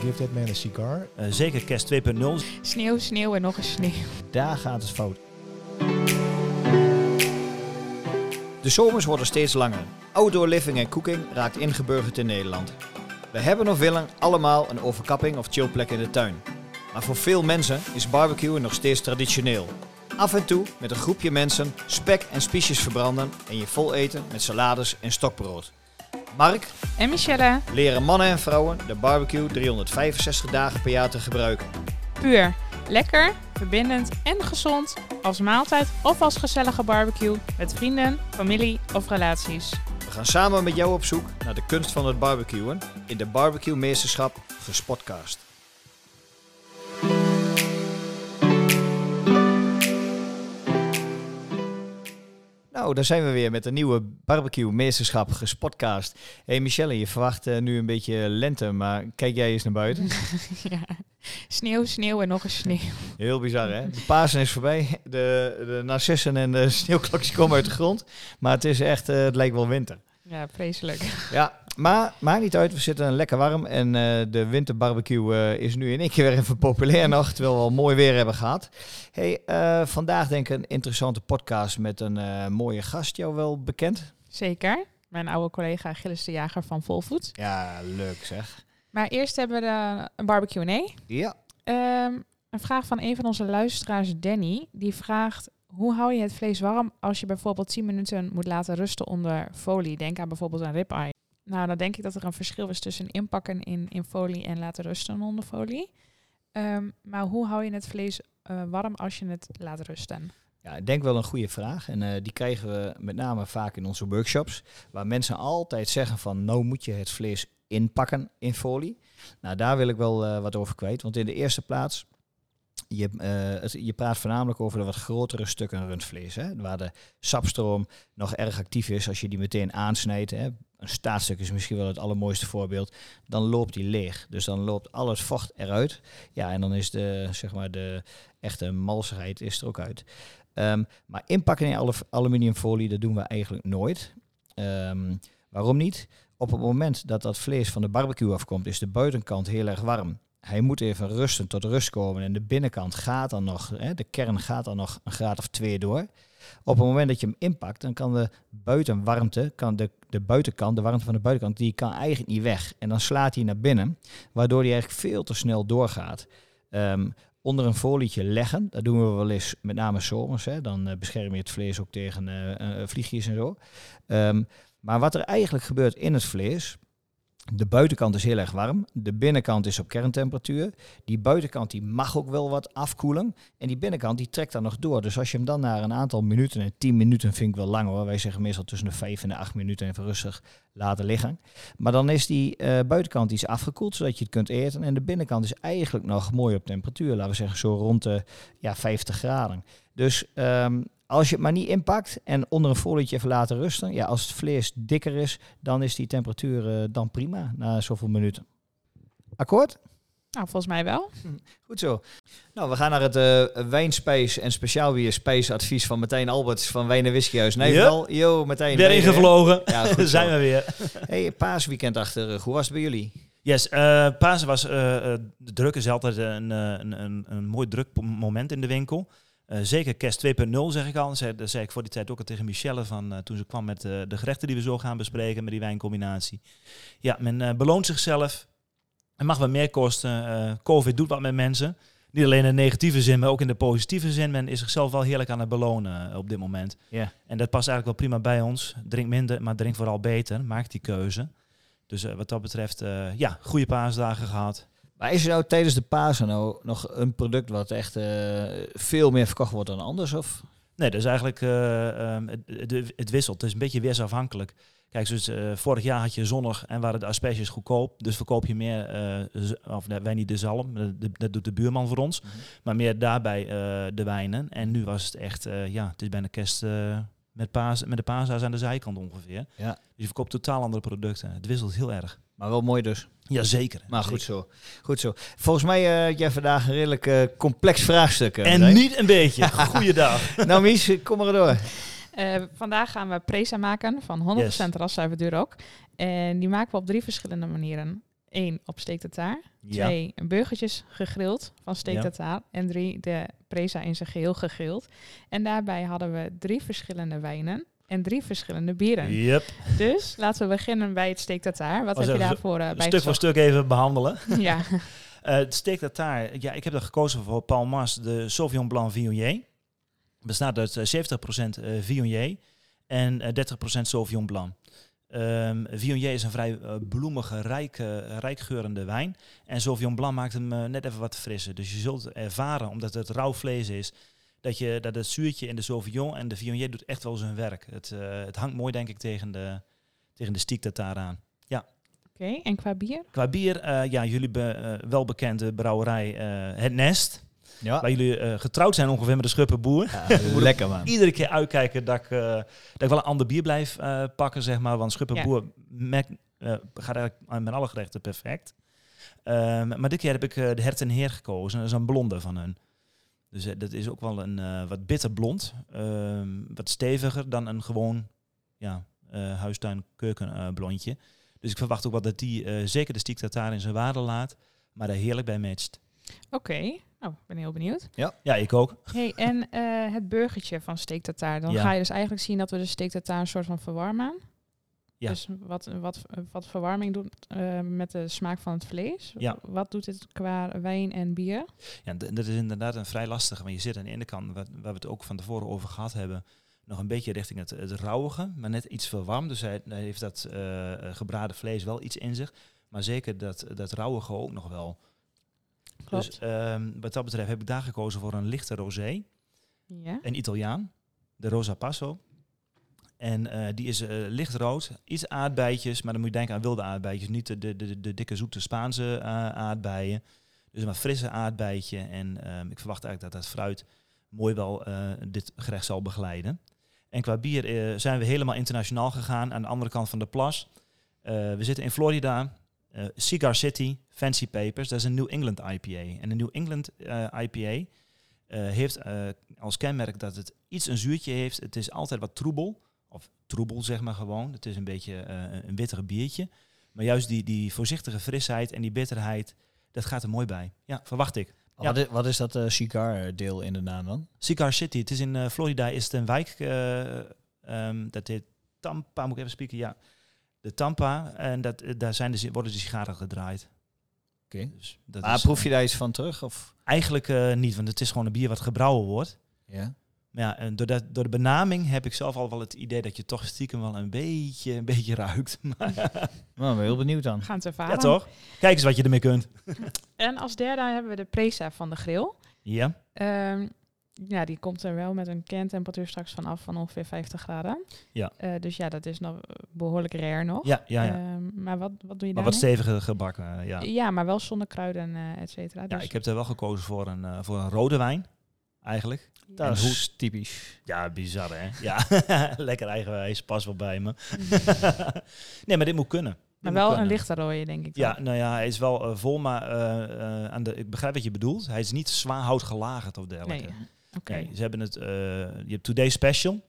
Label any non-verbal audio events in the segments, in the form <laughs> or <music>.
Give that man a cigar. Eh, zeker kerst 2.0. Sneeuw, sneeuw en nog eens sneeuw. Daar gaat het fout. De zomers worden steeds langer. Outdoor living en cooking raakt ingeburgerd in Nederland. We hebben of willen allemaal een overkapping of chillplek in de tuin. Maar voor veel mensen is barbecuen nog steeds traditioneel. Af en toe met een groepje mensen spek en spiesjes verbranden en je vol eten met salades en stokbrood. Mark En Michelle, leren mannen en vrouwen de barbecue 365 dagen per jaar te gebruiken. puur. Lekker, verbindend en gezond. Als maaltijd of als gezellige barbecue met vrienden, familie of relaties. We gaan samen met jou op zoek naar de kunst van het barbecuen in de Barbecue Meesterschap Gespotcast. Nou, daar zijn we weer met een nieuwe Barbecue Meesterschap Gespotcast. Hey Michelle, je verwacht eh, nu een beetje lente, maar kijk jij eens naar buiten. <laughs> ja. Sneeuw, sneeuw en nog eens sneeuw. Heel bizar hè? De Pasen is voorbij, de, de narcissen en de <laughs> sneeuwklokjes komen uit de grond. Maar het is echt, eh, het lijkt wel winter. Ja, vreselijk. Ja, maar maakt niet uit. We zitten lekker warm. En eh, de winterbarbecue eh, is nu in één keer weer even populair nog. Terwijl we al mooi weer hebben gehad. Hey, eh, vandaag denk ik een interessante podcast met een mooie gast. Jou wel bekend? Zeker. Mijn oude collega Gilles de Jager van Volvoet. Ja, leuk zeg. Maar eerst hebben we de, een barbecue Ja. Ehm, een vraag van een van onze luisteraars, Danny. Die vraagt, hoe hou je het vlees warm als je bijvoorbeeld 10 minuten moet laten rusten onder folie? Denk aan bijvoorbeeld een ribeye. Nou, dan denk ik dat er een verschil is tussen inpakken in, in folie en laten rusten onder folie. Ehm, maar hoe hou je het vlees eh, warm als je het laat rusten? Ja, ik denk wel een goede vraag. En eh, die krijgen we met name vaak in onze workshops. Waar mensen altijd zeggen van, nou moet je het vlees inpakken in folie. Nou, daar wil ik wel eh, wat over kwijt. Want in de eerste plaats, je, eh, je praat voornamelijk over de wat grotere stukken rundvlees. Hè, waar de sapstroom nog erg actief is als je die meteen aansnijdt. Hè. Een staatstuk is misschien wel het allermooiste voorbeeld. Dan loopt die leeg. Dus dan loopt al het vocht eruit. Ja, en dan is de, zeg maar, de echte malsigheid is er ook uit. Ehm, maar inpakken in alu- aluminiumfolie, dat doen we eigenlijk nooit. Ehm, waarom niet? Op het moment dat dat vlees van de barbecue afkomt, is de buitenkant heel erg warm. Hij moet even rusten, tot rust komen. En de binnenkant gaat dan nog, hè, de kern gaat dan nog een graad of twee door. Op het moment dat je hem inpakt, dan kan de buitenwarmte, kan de, de buitenkant, de warmte van de buitenkant, die kan eigenlijk niet weg. En dan slaat hij naar binnen, waardoor hij eigenlijk veel te snel doorgaat. Ehm, onder een folietje leggen, dat doen we wel eens met name zomers. Hè. Dan eh, bescherm je het vlees ook tegen eh, eh, vliegjes en zo. Ehm, maar wat er eigenlijk gebeurt in het vlees, de buitenkant is heel erg warm, de binnenkant is op kerntemperatuur. Die buitenkant die mag ook wel wat afkoelen en die binnenkant die trekt dan nog door. Dus als je hem dan na een aantal minuten, en 10 minuten vind ik wel lang hoor, wij zeggen meestal tussen de 5 en de 8 minuten even rustig laten liggen. Maar dan is die eh, buitenkant iets afgekoeld, zodat je het kunt eten. En de binnenkant is eigenlijk nog mooi op temperatuur, laten we zeggen zo rond de ja, 50 graden. Dus ehm, als je het maar niet inpakt en onder een folietje even laten rusten, ja, als het vlees dikker is, dan is die temperatuur eh, dan prima na zoveel minuten. Akkoord? Nou, volgens mij wel. Goed zo. Nou, we gaan naar het eh wijnspijs en speciaal weer spijsadvies van Martijn Alberts van Wijn en Whiskyhuis Nijverdal. Yo, Martijn. Weer ben je er? ingevlogen. Ja, goed <laughs> zo. zijn we weer. Hey, paasweekend achter de rug. Hoe was het bij jullie? Yes, eh Pasen was eh, eh, de druk is altijd een, eh, een, een, een mooi druk moment in de winkel. Eh, zeker kerst 2.0 zeg ik al. Dat zei, dat zei ik voor die tijd ook al tegen Michelle van eh, toen ze kwam met eh, de gerechten die we zo gaan bespreken met die wijncombinatie. Ja, men beloont zichzelf. Het mag wat meer kosten. Covid doet wat met mensen. Niet alleen in de negatieve zin, maar ook in de positieve zin. Men is zichzelf wel heerlijk aan het belonen op dit moment. Ja. En dat past eigenlijk wel prima bij ons. Drink minder, maar drink vooral beter. Maak die keuze. Dus wat dat betreft, ja, goede paasdagen gehad. Maar is er nou tijdens de Pasen nou nog een product wat echt eh, veel meer verkocht wordt dan anders? Of? Nee, dat is eigenlijk, eh, ehm, het, het, wisselt. Het is een beetje weersafhankelijk. Kijk, dus, eh, vorig jaar had je zonnig en waren de asperges goedkoop. Dus verkoop je meer, of nee, wij niet de zalm, dat, dat doet de buurman voor ons. Maar meer daarbij de wijnen. En nu was het echt, ja, het is bijna kerst met, paas, met de paashaas aan de zijkant ongeveer. Ja. Dus je verkoopt totaal andere producten. Het wisselt heel erg. Maar wel mooi dus. Jazeker. Maar goed zo. Goed zo. Volgens mij eh, had jij vandaag een redelijk eh, complex vraagstuk. eh, En niet een beetje. <laughs> Goeiedag. <laughs> nou Mies, kom maar door. Eh, vandaag gaan we presa maken van 100% Yes. raszuiver duur ook. En die maken we op drie verschillende manieren. één op steak tartare. Ja. Twee, burgertjes gegrild van Ja. tartare. En drie, de presa in zijn geheel gegrild. En daarbij hadden we drie verschillende wijnen en drie verschillende bieren. Yep. Dus laten we beginnen bij het steak. Wat heb je daarvoor eh bij Stuk voor stuk even behandelen. <laughs> Ja, Eh, het steak tartare, ja, ik heb er gekozen voor Paul Mars, de Sauvignon Blanc Viognier. Bestaat uit eh, 70% eh, Viognier en eh, 30% Sauvignon Blanc. Viognier is een vrij bloemige, rijk, eh, rijkgeurende wijn. En Sauvignon Blanc maakt hem net even wat frisser. Dus je zult ervaren, omdat het rauw vlees is, dat, je, dat het zuurtje in de Sauvignon en de Viognier doet echt wel zijn werk. Het, eh, het hangt mooi, denk ik, tegen de, tegen de stiek tartare aan. oké. En qua bier? Qua bier, eh, ja, jullie be, eh, welbekende brouwerij eh, Het Nest. Ja. Waar jullie eh, getrouwd zijn ongeveer met de Schuppenboer. Ja, <laughs> lekker man. Iedere keer uitkijken dat ik, eh, dat ik wel een ander bier blijf eh, pakken, zeg maar. Want Schuppenboer merkt, eh, gaat eigenlijk met alle gerechten perfect. Ehm, maar dit keer heb ik eh, de Hert en Heer gekozen. Dat is een blonde van hun. Dus eh, dat is ook wel een eh, wat bitter blond. Ehm, wat steviger dan een gewoon ja, eh huistuin keuken eh, blondje. Dus ik verwacht ook wel dat die eh, zeker de stiek daar in zijn waarde laat. Maar daar heerlijk bij matcht. Oké. Nou, ik ben heel benieuwd. Ja, ik ook. Hey, en eh, het burgertje van steak tartare. Dan Ja. ga je dus eigenlijk zien dat we de steak tartare een soort van verwarmen. Ja. Dus wat, wat, wat verwarming doet eh, met de smaak van het vlees. Ja. Wat doet dit qua wijn en bier? Ja, dat is inderdaad een vrij lastige. Want je zit aan de ene kant, waar we het ook van tevoren over gehad hebben, nog een beetje richting het, het rauwige, maar net iets verwarmd. Dus hij, hij heeft dat eh, gebraden vlees wel iets in zich. Maar zeker dat, dat rauwige ook nog wel. Klopt. Dus wat dat betreft heb ik daar gekozen voor een lichte rosé. ja. Een Italiaan, de Rosa Passo. En eh, die is eh, lichtrood, iets aardbeidjes, maar dan moet je denken aan wilde aardbeidjes, niet de, de, de, de dikke zoete Spaanse eh, aardbeien. Dus een frisse aardbeidje. En ehm, ik verwacht eigenlijk dat dat fruit mooi wel dit gerecht zal begeleiden. En qua bier zijn we helemaal internationaal gegaan aan de andere kant van de plas. We zitten in Florida, Cigar City, Fancy Papers. Dat is een New England IPA. En een New England IPA heeft als kenmerk dat het iets een zuurtje heeft. Het is altijd wat troebel. Of troebel zeg maar gewoon. Het is een beetje eh, een wittig biertje. Maar juist die, die voorzichtige frisheid en die bitterheid, dat gaat er mooi bij. Ja, verwacht ik. Ja. Wat, is, wat is dat eh cigar deel in de naam dan? Cigar City, het is in eh, Florida, is het een wijk, eh, ehm, dat heet Tampa, moet ik even spieken, ja. De Tampa, en dat, daar zijn de, worden de sigaren gedraaid. Oké. Dus Maar is, proef je daar iets van terug? Of? Eigenlijk niet, want het is gewoon een bier wat gebrouwen wordt. Ja. Maar ja, en door, dat, door de benaming heb ik zelf al wel het idee dat je toch stiekem wel een beetje, een beetje ruikt. <laughs> Maar- Nou, ik ben heel benieuwd dan. We gaan het ervaren. ja, toch? Kijk eens wat je ermee kunt. <laughs> En als derde hebben we de presa van de grill. Ja, Ehm, ja, die komt er wel met een kerntemperatuur straks vanaf van ongeveer 50 graden. Ja. Eh, dus ja, dat is nog behoorlijk rare nog. ja, ja. ja. Ehm, maar wat, wat doe je maar daar wat steviger gebakken, ja. Ja, maar wel zonder kruiden, eh et cetera. Ja, Dus, ik heb er wel gekozen voor een, eh, voor een rode wijn, eigenlijk. Dat En is typisch. Ja, bizar hè? Ja, <laughs> lekker eigenwijs, pas wel bij me. <laughs> nee, maar dit moet kunnen. Dit maar wel een lichte rode, denk ik. dan. Ja, nou ja, hij is wel eh, vol, maar eh, eh, aan de, ik begrijp wat je bedoelt. Hij is niet zwaar hout gelagerd of dergelijke. Nee. Oké. Nee, ze hebben het, eh, je hebt Today Special.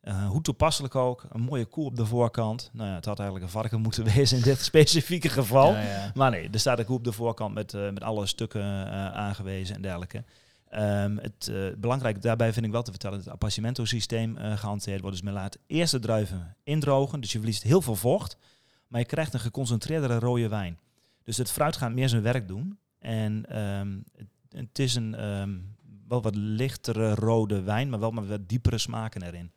Eh, hoe toepasselijk ook. Een mooie koe op de voorkant. Nou ja, het had eigenlijk een varken moeten <laughs> wezen in dit specifieke geval. Ja, ja. Maar nee, er staat een koe op de voorkant met, met alle stukken eh, aangewezen en dergelijke. Ehm, het eh, belangrijk daarbij vind ik wel te vertellen dat het appassimento systeem eh, gehanteerd wordt. Dus men laat eerst de druiven indrogen, dus je verliest heel veel vocht. Maar je krijgt een geconcentreerdere rode wijn. Dus het fruit gaat meer zijn werk doen. En ehm, het, het is een ehm, wel wat lichtere rode wijn, maar wel met wat diepere smaken erin.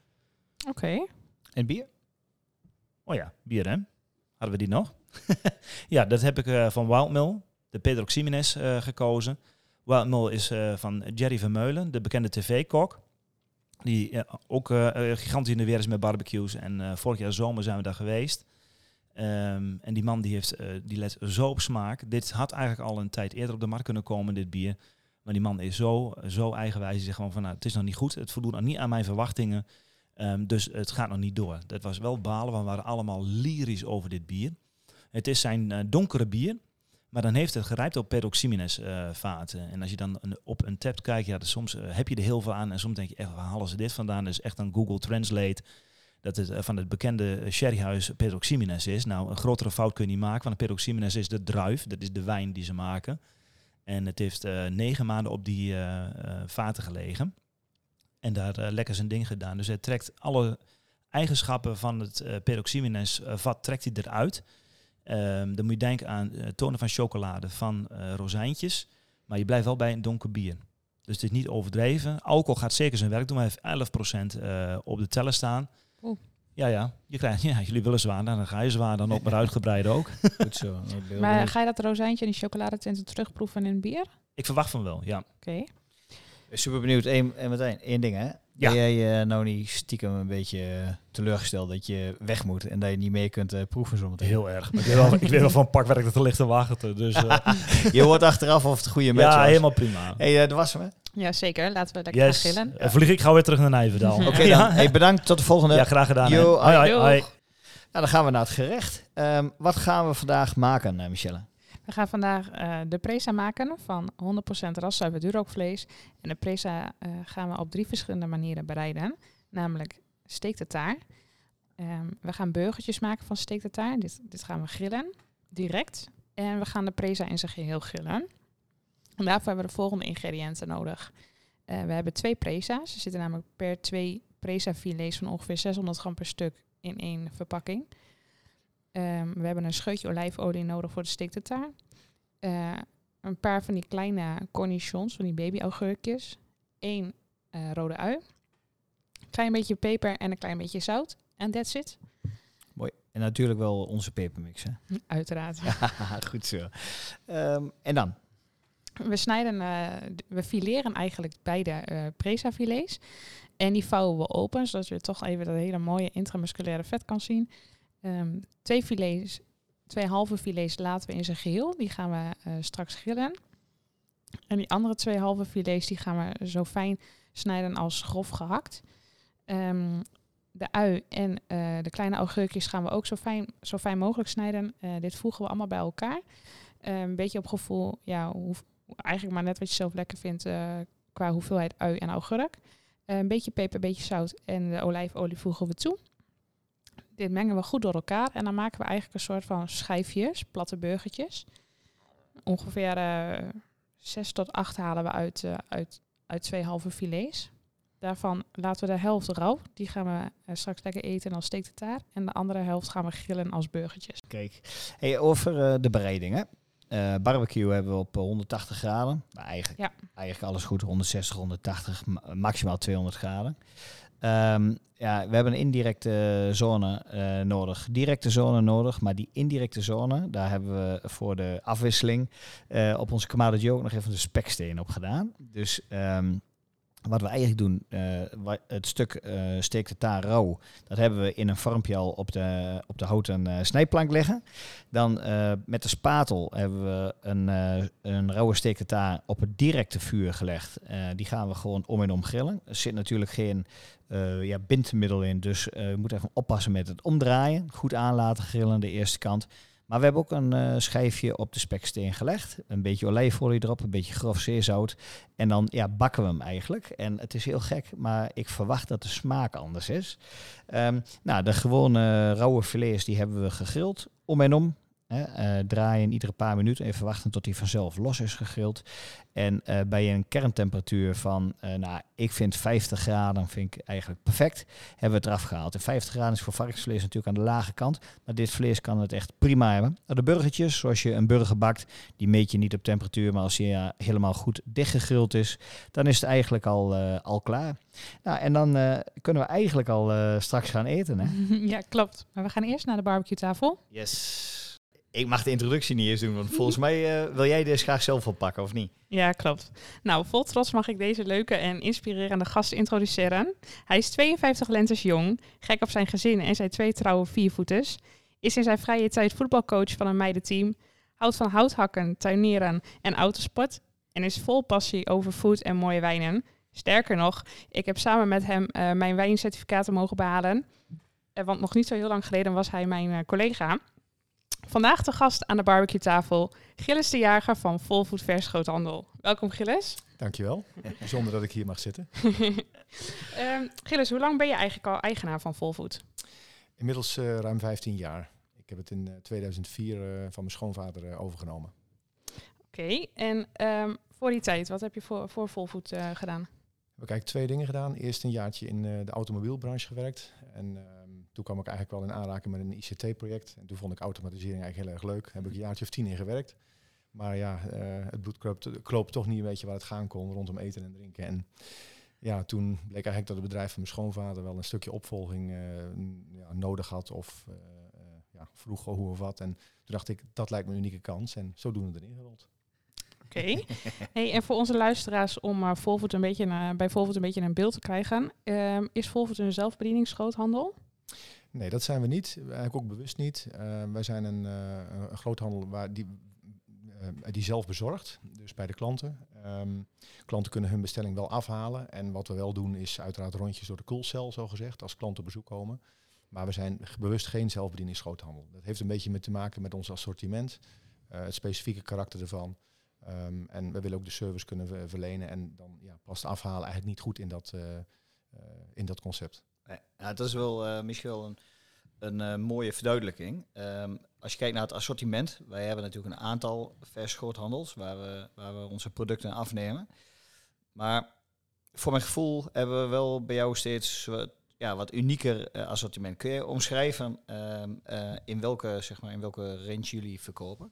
Oké. En bier? Oh ja, bier hè? Hadden we die nog? <laughs> ja, dat heb ik eh, van Wildmill, de Pedro Ximenez, eh, Wildmill is eh, van Jerry Vermeulen, de bekende tv-kok. Die eh, ook eh, gigantisch in de weer is met barbecues. En vorig jaar zomer zijn we daar geweest. Ehm, en die man die, heeft, die let zo op smaak. Dit had eigenlijk al een tijd eerder op de markt kunnen komen, dit bier. Maar die man is zo, zo eigenwijs. Die zegt gewoon van, nou, het is nog niet goed. Het voldoet nog niet aan mijn verwachtingen. Ehm, dus het gaat nog niet door. Dat was wel balen, want we waren allemaal lyrisch over dit bier. Het is zijn donkere bier, maar dan heeft het gerijpt op peroximines eh vaten. En als je dan op een tap kijkt, ja, dan soms eh, heb je er heel veel aan en soms denk je echt, waar halen ze dit vandaan? Is echt een Google Translate. dat het eh, van het bekende sherryhuis Peroximines is. Nou, een grotere fout kun je niet maken, want Peroximines is de druif, dat is de wijn die ze maken. En het heeft negen maanden op die vaten gelegen. En daar lekker zijn ding gedaan. Dus hij trekt alle eigenschappen van het Peroximines vat trekt hij eruit. Ehm, dan moet je denken aan eh, tonen van chocolade, van eh, rozijntjes. Maar je blijft wel bij een donker bier. Dus het is niet overdreven. Alcohol gaat zeker zijn werk doen. Hij heeft 11% eh, op de teller staan. Oeh. Ja, ja. Je krijgt, <laughs> ja, jullie willen zwaar, nou, dan ga je zwaar dan ook maar <laughs> uitgebreid ook. Goed zo. <laughs> Maar ga je dat rozijntje en die chocoladetinten terugproeven in bier? Oké. Ik verwacht van wel, ja. Super benieuwd. Eén, en meteen één ding, hè? Ja. Ben jij eh, nou niet stiekem een beetje eh, teleurgesteld dat je weg moet en dat je niet mee kunt eh, proeven zometeen? Heel erg. Maar ik weet wel, ik weet wel van pakwerk dat er ligt te wachten. Dus eh, <laughs> Je hoort achteraf of het goede match ja, was. helemaal prima. Hey, dat was hem, hè? Ja, zeker. Laten we lekker Yes. gaan gillen. Eh, vlieg ik gauw weer terug naar Nijverdal. Oké, ja. dan. Hey, bedankt. Tot de volgende. Ja, graag gedaan. Yo, hoi, hoi. Nou, dan gaan we naar het gerecht. Ehm, wat gaan we vandaag maken, Michelle? We gaan vandaag eh, de presa maken van 100% raszuiver duurrookvlees. En de presa eh, gaan we op drie verschillende manieren bereiden. Namelijk steek. Ehm, we gaan burgertjes maken van steek. Dit, dit gaan we grillen, direct. En we gaan de presa in zijn geheel grillen. En daarvoor hebben we de volgende ingrediënten nodig. Eh, we hebben twee presa's. Er zitten namelijk per twee presa filets van ongeveer 600 gram per stuk in één verpakking. Ehm, we hebben een scheutje olijfolie nodig voor de steek de taar. Eh, een paar van die kleine cornichons, van die babyaugurkjes. Eén eh, rode ui. Klein beetje peper en een klein beetje zout. En that's it. Mooi. En natuurlijk wel onze pepermix, hè? Uiteraard. <laughs> Goed zo. Ehm, en dan? We snijden, eh, we fileren eigenlijk beide eh presa filets. En die vouwen we open, zodat je toch even dat hele mooie intramusculaire vet kan zien. Ehm, twee filets, twee halve filets laten we in zijn geheel. Die gaan we eh, straks grillen. En die andere twee halve filets die gaan we zo fijn snijden als grof gehakt. Ehm, de ui en eh, de kleine augurkjes gaan we ook zo fijn, zo fijn mogelijk snijden. Eh, dit voegen we allemaal bij elkaar. Eh, een beetje op gevoel, ja, eigenlijk maar net wat je zelf lekker vindt qua hoeveelheid ui en augurk. Een beetje peper, een beetje zout en de olijfolie voegen we toe. Dit mengen we goed door elkaar en dan maken we eigenlijk een soort van schijfjes, platte burgertjes. Ongeveer eh zes tot acht halen we uit, eh, uit, uit twee halve filets. Daarvan laten we de helft rauw. Die gaan we eh, straks lekker eten als steek de taar. En de andere helft gaan we grillen als burgertjes. Kijk. Hey, over de bereiding, hè? Eh, barbecue hebben we op eh, 180 graden. Maar eigenlijk, Ja. eigenlijk alles goed. 160, 180, ma- maximaal 200 graden. Ehm, ja, we hebben een indirecte zone eh, nodig. Directe zone nodig. Maar die indirecte zone, daar hebben we voor de afwisseling eh, op onze Kamado Joe ook nog even de speksteen op gedaan. Dus ehm, wat we eigenlijk doen, eh, het stuk eh steek de rauw, dat hebben we in een vormpje al op de, op de houten eh, snijplank liggen. Dan met de spatel hebben we een, een rauwe steek de taar op het directe vuur gelegd. Die gaan we gewoon om en om grillen. Er zit natuurlijk geen ja, bindmiddel in, dus we moeten even oppassen met het omdraaien. Goed aan laten grillen de eerste kant. Maar we hebben ook een eh, schijfje op de speksteen gelegd. Een beetje olijfolie erop, een beetje grof zeezout. En dan ja, bakken we hem eigenlijk. En het is heel gek, maar ik verwacht dat de smaak anders is. Ehm, nou, de gewone rauwe filets die hebben we gegrild, om en om. Hè, eh, draaien iedere paar minuten, even wachten tot hij vanzelf los is gegrild. En eh, bij een kerntemperatuur van, eh, nou, ik vind 50 graden vind ik eigenlijk perfect, hebben we het eraf gehaald. En 50 graden is voor varkensvlees natuurlijk aan de lage kant, maar dit vlees kan het echt prima hebben. De burgertjes, zoals je een burger bakt, die meet je niet op temperatuur, maar als hij ja, helemaal goed dichtgegrild is, dan is het eigenlijk al, al klaar. Nou, en dan kunnen we eigenlijk al straks gaan eten, hè? <laughs> ja, klopt. Maar we gaan eerst naar de barbecue tafel. Yes. Ik mag de introductie niet eens doen, want volgens mij eh, wil jij deze graag zelf oppakken, of niet? Ja, klopt. Nou, vol trots mag ik deze leuke en inspirerende gast introduceren. Hij is 52 lentes jong, gek op zijn gezin en zijn twee trouwe viervoeters. Is in zijn vrije tijd voetbalcoach van een meidenteam. Houdt van houthakken, tuinieren en autosport. En is vol passie over food en mooie wijnen. Sterker nog, ik heb samen met hem eh, mijn wijncertificaten mogen behalen. Eh, want nog niet zo heel lang geleden was hij mijn collega. Vandaag de gast aan de barbecue tafel, Gilles de Jager van Volfood Vers Groothandel. Welkom Gilles. Dankjewel. <laughs> Bijzonder dat ik hier mag zitten. <laughs> Ehm Gilles, hoe lang ben je eigenlijk al eigenaar van Volfood? Inmiddels eh, ruim 15 jaar. Ik heb het in eh, 2004 eh, van mijn schoonvader eh, overgenomen. Oké, en ehm, voor die tijd, wat heb je voor, voor Volvoet eh, gedaan? heb ik eigenlijk twee dingen gedaan. Eerst een jaartje in eh, de automobielbranche gewerkt. En toen kwam ik eigenlijk wel in aanraking met een ICT-project. En toen vond ik automatisering eigenlijk heel erg leuk. Heb ik een jaartje of tien in gewerkt. Maar ja, eh, het bloed kroop toch niet een beetje waar het gaan kon rondom eten en drinken. En ja, toen bleek eigenlijk dat het bedrijf van mijn schoonvader wel een stukje opvolging eh, ja, nodig had. Of eh, eh, ja, vroeg hoe of wat. En toen dacht ik, dat lijkt me een unieke kans. En zodoende erin gerold. Oké. hey, en voor onze luisteraars om uh, Volvoet een beetje naar, bij Volvoet een beetje een beeld te krijgen. ehm, is Volvoet een zelfbedieningsgroothandel? Nee, dat zijn we niet. Eigenlijk ook bewust niet. Eh, wij zijn een, een groothandel waar die, eh, die zelf bezorgt, dus bij de klanten. Ehm, klanten kunnen hun bestelling wel afhalen. En wat we wel doen is uiteraard rondjes door de koelcel, zo gezegd, als klanten op bezoek komen. Maar we zijn bewust geen zelfbedieningsgroothandel. Dat heeft een beetje met te maken met ons assortiment, het specifieke karakter ervan. Ehm, en we willen ook de service kunnen ver- verlenen. En dan ja, past afhalen eigenlijk niet goed in dat, in dat concept. Ja, dat is wel eh, misschien wel een, een eh, mooie verduidelijking. Ehm, als je kijkt naar het assortiment, wij hebben natuurlijk een aantal versgroothandels waar we, waar we onze producten afnemen. Maar voor mijn gevoel hebben we wel bij jou steeds wat, ja, wat unieker eh, assortiment. Kun je omschrijven ehm, eh, in, welke, zeg maar, in welke range jullie verkopen?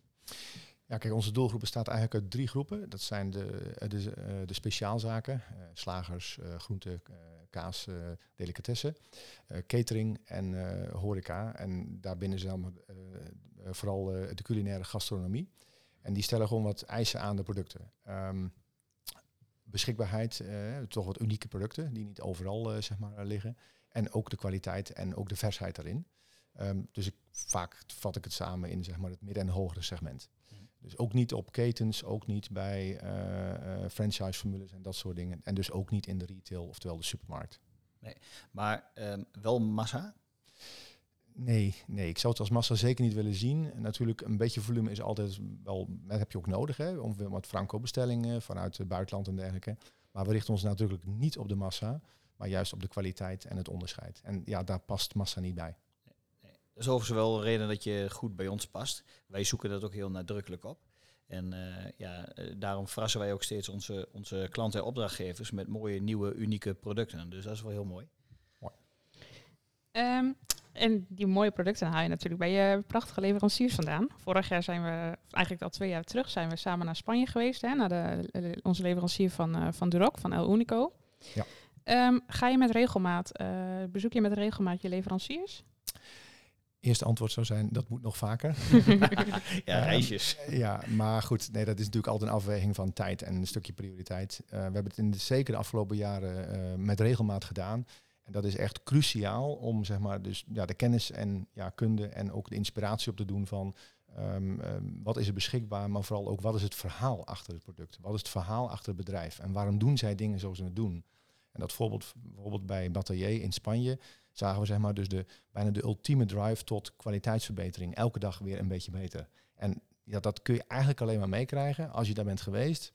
Ja, kijk, onze doelgroep bestaat eigenlijk uit drie groepen. Dat zijn de, de, de speciaalzaken, slagers, groente, eh, kaas, delicatessen, eh, catering en eh, horeca. En daarbinnen zijn eh, vooral de culinaire gastronomie. En die stellen gewoon wat eisen aan de producten. Ehm, beschikbaarheid, toch wat unieke producten die niet overal zeg maar, liggen. En ook de kwaliteit en ook de versheid daarin. Ehm, dus ik, vaak vat ik het samen in zeg maar, het midden- en hogere segment. Dus ook niet op ketens, ook niet bij eh, eh, franchise-formules en dat soort dingen. En dus ook niet in de retail, oftewel de supermarkt. Maar ehm, wel massa. Nee, nee, ik zou het als massa zeker niet willen zien. En natuurlijk, een beetje volume is altijd wel, dat heb je ook nodig, hè, om wat franco-bestellingen vanuit het buitenland en dergelijke. Maar we richten ons natuurlijk niet op de massa, maar juist op de kwaliteit en het onderscheid. En ja, daar past massa niet bij. Dat is overigens wel een reden dat je goed bij ons past. Wij zoeken dat ook heel nadrukkelijk op. En eh, ja, eh, daarom verrassen wij ook steeds onze, onze klanten en opdrachtgevers met mooie, nieuwe, unieke producten. Dus dat is wel heel mooi. Ehm, en die mooie producten haal je natuurlijk bij je prachtige leveranciers vandaan. Vorig jaar zijn we, eigenlijk al twee jaar terug, zijn we samen naar Spanje geweest. Hè, naar de, eh, onze leverancier van, eh, van Duroc, van El Unico. Ja. Ehm, ga je met regelmaat, eh, bezoek je met regelmaat je leveranciers? Eerste antwoord zou zijn, dat moet nog vaker. <laughs> Ja, Ehm, reisjes. Ja, maar goed, nee, dat is natuurlijk altijd een afweging van tijd en een stukje prioriteit. Eh, we hebben het in de, zeker de afgelopen jaren eh, met regelmaat gedaan. En dat is echt cruciaal om zeg maar, dus, ja, de kennis en ja, kunde en ook de inspiratie op te doen van ehm, ehm, wat is er beschikbaar, maar vooral ook wat is het verhaal achter het product? Wat is het verhaal achter het bedrijf? En waarom doen zij dingen zoals ze het doen? En dat voorbeeld bijvoorbeeld bij Batelier in Spanje zagen we zeg maar dus de, bijna de ultieme drive tot kwaliteitsverbetering. Elke dag weer een beetje beter. En ja, dat kun je eigenlijk alleen maar meekrijgen als je daar bent geweest.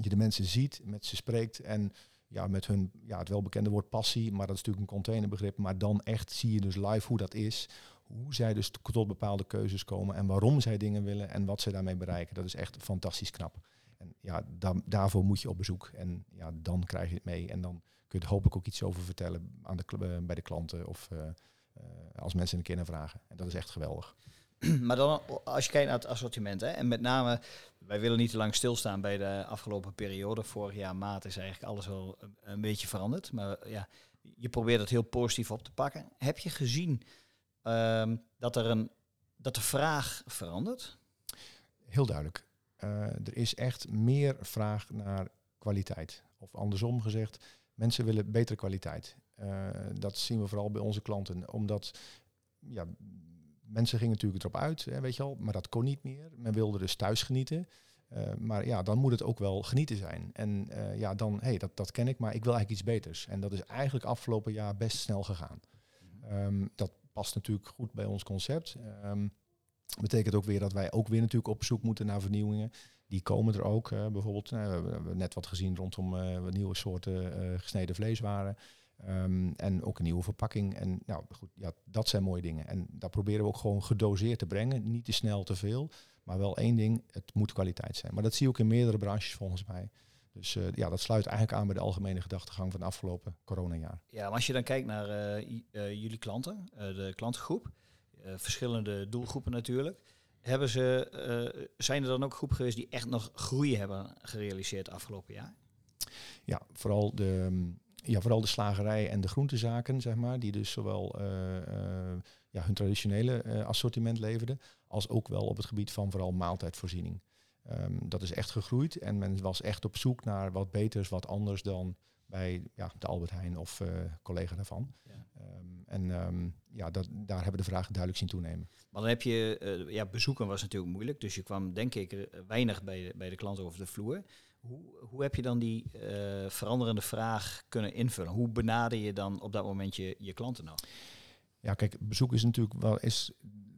Je de mensen ziet, met ze spreekt en ja, met hun, ja, het welbekende woord passie, maar dat is natuurlijk een containerbegrip. Maar dan echt zie je dus live hoe dat is. Hoe zij dus tot bepaalde keuzes komen en waarom zij dingen willen en wat ze daarmee bereiken. Dat is echt fantastisch knap. En ja, da- daarvoor moet je op bezoek. En ja, dan krijg je het mee. En dan kun je er hopelijk ook iets over vertellen aan de, eh, bij de klanten of eh, eh, als mensen een keer naar vragen. En dat is echt geweldig. <clears throat> Maar dan, als je kijkt naar het assortiment, hè, en met name, wij willen niet te lang stilstaan bij de afgelopen periode. Vorig jaar maart is eigenlijk alles wel een, een beetje veranderd. Maar ja, je probeert het heel positief op te pakken. Heb je gezien ehm, dat, er een, dat de vraag verandert? Heel duidelijk. Er is echt meer vraag naar kwaliteit. Of andersom gezegd, mensen willen betere kwaliteit. Eh, dat zien we vooral bij onze klanten. Omdat ja, mensen gingen natuurlijk erop uit, hè, weet je al, maar dat kon niet meer. Men wilde dus thuis genieten. Eh, maar ja, dan moet het ook wel genieten zijn. En eh, ja, dan, hé, hey, dat, dat ken ik, maar ik wil eigenlijk iets beters. En dat is eigenlijk afgelopen jaar best snel gegaan. Ehm, dat past natuurlijk goed bij ons concept. Ehm, betekent ook weer dat wij ook weer natuurlijk op zoek moeten naar vernieuwingen. Die komen er ook. bijvoorbeeld, nou, we hebben net wat gezien rondom eh, nieuwe soorten eh, gesneden vleeswaren. Ehm, en ook een nieuwe verpakking. En nou goed, ja, dat zijn mooie dingen. En daar proberen we ook gewoon gedoseerd te brengen. Niet te snel te veel. Maar wel één ding, het moet kwaliteit zijn. Maar dat zie je ook in meerdere branches volgens mij. Dus eh, ja, dat sluit eigenlijk aan bij de algemene gedachtegang van het afgelopen coronajaar. Ja, maar als je dan kijkt naar jullie klanten, de klantengroep, verschillende doelgroepen natuurlijk. Hebben ze, eh, zijn er dan ook groepen geweest die echt nog groei hebben gerealiseerd afgelopen jaar? Ja, vooral de, mm, ja, vooral de slagerij en de groentezaken, zeg maar, die dus zowel eh, eh, ja, hun traditionele eh, assortiment leverden, als ook wel op het gebied van vooral maaltijdvoorziening. Ehm, dat is echt gegroeid en men was echt op zoek naar wat beters, wat anders dan bij ja, de Albert Heijn of eh, collega daarvan. Ja. Ehm, en ehm, ja, dat, daar hebben we de vraag duidelijk zien toenemen. Maar dan heb je, eh, ja, bezoeken was natuurlijk moeilijk, dus je kwam denk ik eh, weinig bij de, bij de klanten over de vloer. Hoe, hoe heb je dan die veranderende vraag kunnen invullen? Hoe benader je dan op dat moment je, je klanten nog? Ja, kijk, bezoek is natuurlijk wel is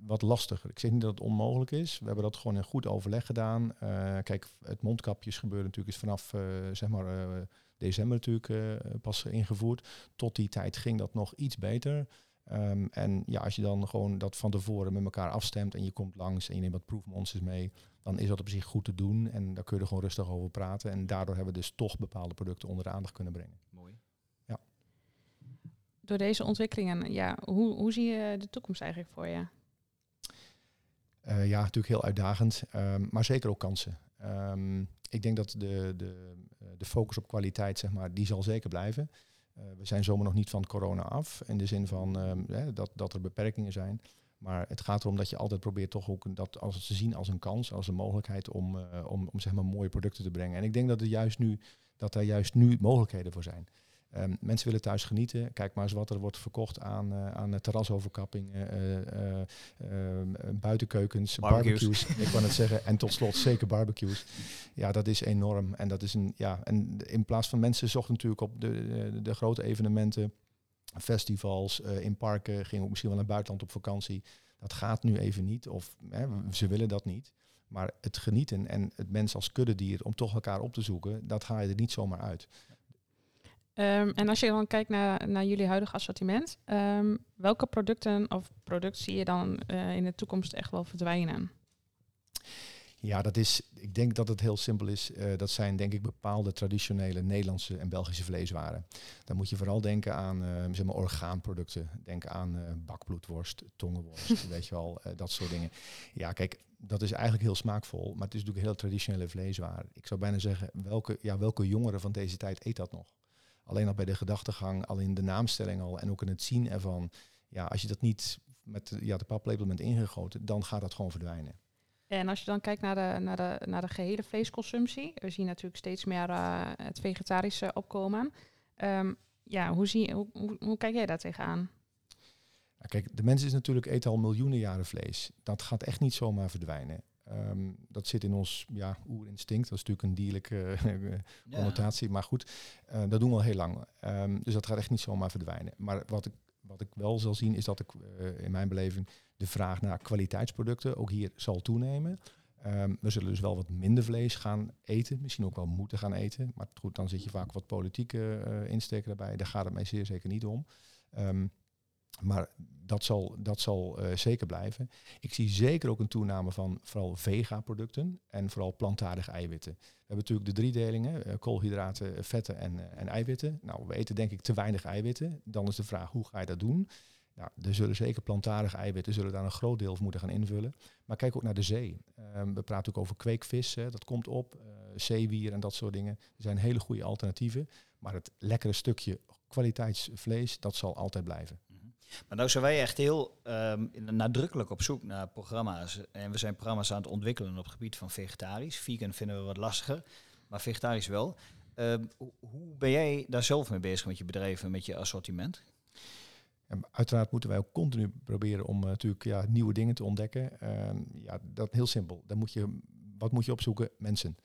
wat lastiger. Ik zeg niet dat het onmogelijk is. We hebben dat gewoon in goed overleg gedaan. Kijk, het mondkapjes gebeuren natuurlijk is vanaf zeg maar december natuurlijk eh, pas ingevoerd. Tot die tijd ging dat nog iets beter. Ehm, en ja, als je dan gewoon dat van tevoren met elkaar afstemt en je komt langs en je neemt wat proefmonsters mee, dan is dat op zich goed te doen en daar kun je er gewoon rustig over praten. En daardoor hebben we dus toch bepaalde producten onder de aandacht kunnen brengen. Mooi. Door deze ontwikkelingen, ja, hoe, hoe zie je de toekomst eigenlijk voor je? Eh, ja, natuurlijk heel uitdagend, ehm, maar zeker ook kansen. Ehm, ik denk dat de, de, eh, de focus op kwaliteit, zeg maar, die zal zeker blijven. Eh, we zijn zomaar nog niet van corona af, in de zin van ehm, dat, dat er beperkingen zijn. Maar het gaat erom dat je altijd probeert toch ook dat als te zien als een kans, als een mogelijkheid om, eh, om, om zeg maar mooie producten te brengen. En ik denk dat, er juist nu, dat er juist nu mogelijkheden voor zijn. Ehm, mensen willen thuis genieten. Kijk maar eens wat er wordt verkocht aan, eh, aan terrasoverkappingen, eh, eh, ehm, buitenkeukens, Barbecues. barbecues. ik kan het zeggen. En tot slot zeker barbecues. Ja, dat is enorm. En dat is een ja. En in plaats van mensen zochten natuurlijk op de, de, de grote evenementen, festivals, eh, in parken, gingen ook misschien wel naar het buitenland op vakantie. Dat gaat nu even niet. Of hè, ze willen dat niet. Maar het genieten en het mens als kuddedier om toch elkaar op te zoeken, dat ga je er niet zomaar uit. Ehm, en als je dan kijkt naar, naar jullie huidige assortiment, ehm, welke producten of product zie je dan eh, in de toekomst echt wel verdwijnen? Ja, dat is, ik denk dat het heel simpel is. Eh, dat zijn denk ik bepaalde traditionele Nederlandse en Belgische vleeswaren. Dan moet je vooral denken aan eh, zeg maar orgaanproducten. Denk aan bakbloedworst, tongenworst, <laughs> weet je wel, dat soort dingen. Ja, kijk, dat is eigenlijk heel smaakvol, maar het is natuurlijk heel traditionele vleeswaren. Ik zou bijna zeggen, welke, ja, welke jongeren van deze tijd eet dat nog? Alleen al bij de gedachtegang, al in de naamstelling al en ook in het zien ervan. Ja, als je dat niet met de- ja, de paplepel bent ingegoten, dan gaat dat gewoon verdwijnen. En als je dan kijkt naar de, naar de, naar de gehele vleesconsumptie, we zien natuurlijk steeds meer eh, het vegetarische opkomen. Ehm, ja, hoe, zie, hoe, hoe, hoe kijk jij daar tegenaan? Nou, kijk, de mens is natuurlijk eet al miljoenen jaren vlees. Dat gaat echt niet zomaar verdwijnen. Ehm, dat zit in ons ja, oerinstinct. Dat is natuurlijk een dierlijke eh, connotatie. Maar goed, eh, dat doen we al heel lang. Ehm, dus dat gaat echt niet zomaar verdwijnen. Maar wat ik, wat ik wel zal zien is dat ik eh, in mijn beleving de vraag naar kwaliteitsproducten ook hier zal toenemen. Ehm, we zullen dus wel wat minder vlees gaan eten. Misschien ook wel moeten gaan eten. Maar goed, dan zit je vaak wat politieke insteken erbij. Daar gaat het mij zeer zeker niet om. Ehm, maar dat zal, dat zal eh, zeker blijven. Ik zie zeker ook een toename van vooral vega-producten en vooral plantaardige eiwitten. We hebben natuurlijk de driedelingen, eh, koolhydraten, vetten en, eh, en eiwitten. Nou, we eten denk ik te weinig eiwitten. Dan is de vraag, hoe ga je dat doen? Nou, er zullen zeker plantaardige eiwitten zullen daar een groot deel van moeten gaan invullen. Maar kijk ook naar de zee. Ehm, we praten ook over kweekvis, dat komt op. zeewier en dat soort dingen. Er zijn hele goede alternatieven. Maar het lekkere stukje kwaliteitsvlees, dat zal altijd blijven. Maar nou zijn wij echt heel ehm, nadrukkelijk op zoek naar programma's. En we zijn programma's aan het ontwikkelen op het gebied van vegetarisch. Vegan vinden we wat lastiger, maar vegetarisch wel. Ehm, hoe- ben jij daar zelf mee bezig met je bedrijf en met je assortiment? En uiteraard moeten wij ook continu proberen om eh, natuurlijk ja, nieuwe dingen te ontdekken. Ehm, ja, dat heel simpel. Dan moet je, wat moet je opzoeken? Mensen.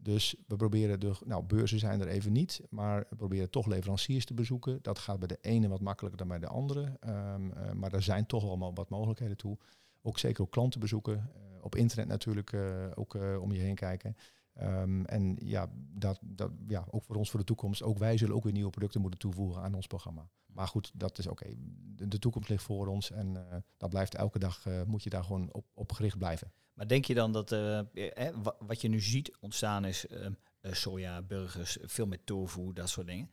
Dus we proberen de, nou, beurzen zijn er even niet, maar we proberen toch leveranciers te bezoeken. Dat gaat bij de ene wat makkelijker dan bij de andere. Ehm, eh, maar er zijn toch mo- wat mogelijkheden toe. Ook zeker ook klanten bezoeken. Eh, op internet natuurlijk eh, ook om je heen kijken. Ehm, en ja, dat, dat, ja, ook voor ons voor de toekomst, ook wij zullen ook weer nieuwe producten moeten toevoegen aan ons programma. Maar goed, dat is oké. De, toekomst ligt voor ons en dat blijft elke dag, moet je daar gewoon op, op gericht blijven. Maar denk je dan dat eh, eh, wa- wat je nu ziet ontstaan is eh, soja, burgers, veel met tofu, dat soort dingen.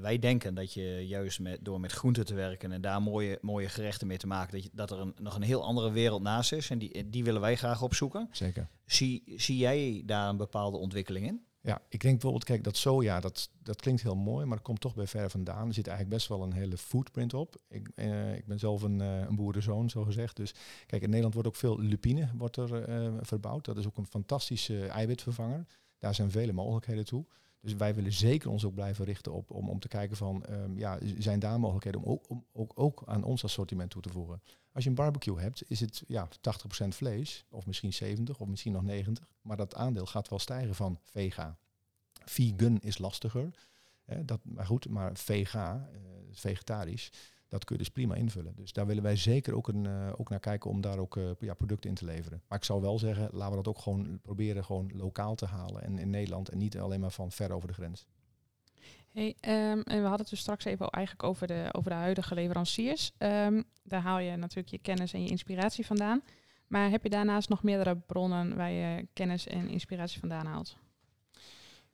Wij denken dat je juist met, door met groenten te werken en daar mooie, mooie gerechten mee te maken, dat, je, dat er een, nog een heel andere wereld naast is. En die, die willen wij graag opzoeken. Zeker. Zie, zie jij daar een bepaalde ontwikkeling in? Ja, ik denk bijvoorbeeld, kijk, dat soja, dat, dat klinkt heel mooi, maar dat komt toch bij ver vandaan. Er zit eigenlijk best wel een hele footprint op. Ik, eh, ik ben zelf een, eh, een boerenzoon, zo gezegd. Dus kijk, in Nederland wordt ook veel lupine wordt er, eh, verbouwd. Dat is ook een fantastische eiwitvervanger. Daar zijn vele mogelijkheden toe. Dus wij willen zeker ons ook blijven richten op om, om te kijken van, ehm, ja, zijn daar mogelijkheden om ook, om ook, ook aan ons assortiment toe te voegen. Als je een barbecue hebt, is het ja, 80% vlees, of misschien 70, of misschien nog 90. Maar dat aandeel gaat wel stijgen van vega. Vegan is lastiger. Hè, dat, maar goed, maar vega, eh, vegetarisch, dat kun je dus prima invullen. Dus daar willen wij zeker ook, een, eh, ook naar kijken om daar ook eh, ja, producten in te leveren. Maar ik zou wel zeggen, laten we dat ook gewoon proberen gewoon lokaal te halen en in Nederland en niet alleen maar van ver over de grens. Hey, ehm, en we hadden het dus straks even eigenlijk over de, over de huidige leveranciers. Ehm, daar haal je natuurlijk je kennis en je inspiratie vandaan. Maar heb je daarnaast nog meerdere bronnen waar je kennis en inspiratie vandaan haalt?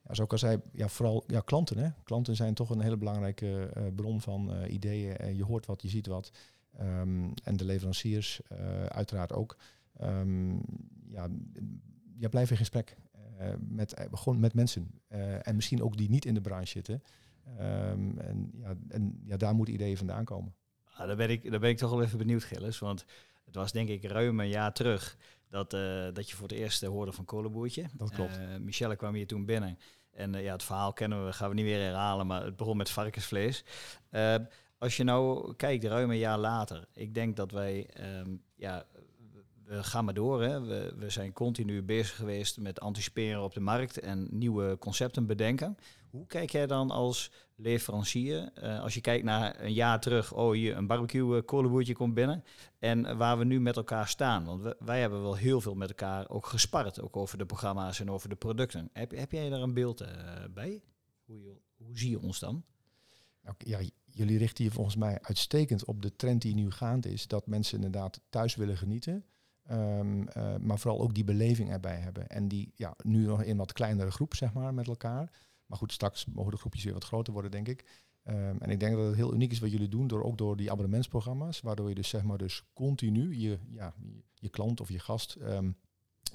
Ja, zoals ik al zei, ja, vooral ja, klanten. Hè? Klanten zijn toch een hele belangrijke eh, bron van eh, ideeën. En je hoort wat, je ziet wat. Ehm, en de leveranciers eh, uiteraard ook. Ehm, ja, ja, blijf in gesprek met, eh, gewoon met mensen. Eh, en misschien ook die niet in de branche zitten. Ehm, en ja, en ja, daar moeten ideeën vandaan komen. Ah, daar, ben ik, daar ben ik toch wel even benieuwd, Gilles. Want het was denk ik ruim een jaar terug dat, eh, dat je voor het eerst eh, hoorde van Kolenboertje. Dat klopt. Eh, Michelle kwam hier toen binnen. En eh, ja, het verhaal kennen we, gaan we niet weer herhalen, maar het begon met varkensvlees. Eh, als je nou kijkt, ruim een jaar later, ik denk dat wij, ehm, ja, we gaan maar door. Hè. We, we zijn continu bezig geweest met anticiperen op de markt en nieuwe concepten bedenken. Hoe kijk jij dan als leverancier, eh, als je kijkt naar een jaar terug, oh hier een barbecue uh, kolenboertje komt binnen en waar we nu met elkaar staan? Want wij hebben wel heel veel met elkaar ook gespart, ook over de programma's en over de producten. Heb, heb jij daar een beeld eh, bij? Hoe, je, hoe zie je ons dan? Nou, ja, jullie richten hier volgens mij uitstekend op de trend die nu gaande is. Dat mensen inderdaad thuis willen genieten. Ehm, eh, maar vooral ook die beleving erbij hebben. En die ja, nu nog in wat kleinere groep, zeg maar, met elkaar. Maar goed, straks mogen de groepjes weer wat groter worden, denk ik. Ehm, en ik denk dat het heel uniek is wat jullie doen, door, ook door die abonnementsprogramma's. Waardoor je dus zeg maar dus continu je, ja, je, klant of je gast ehm,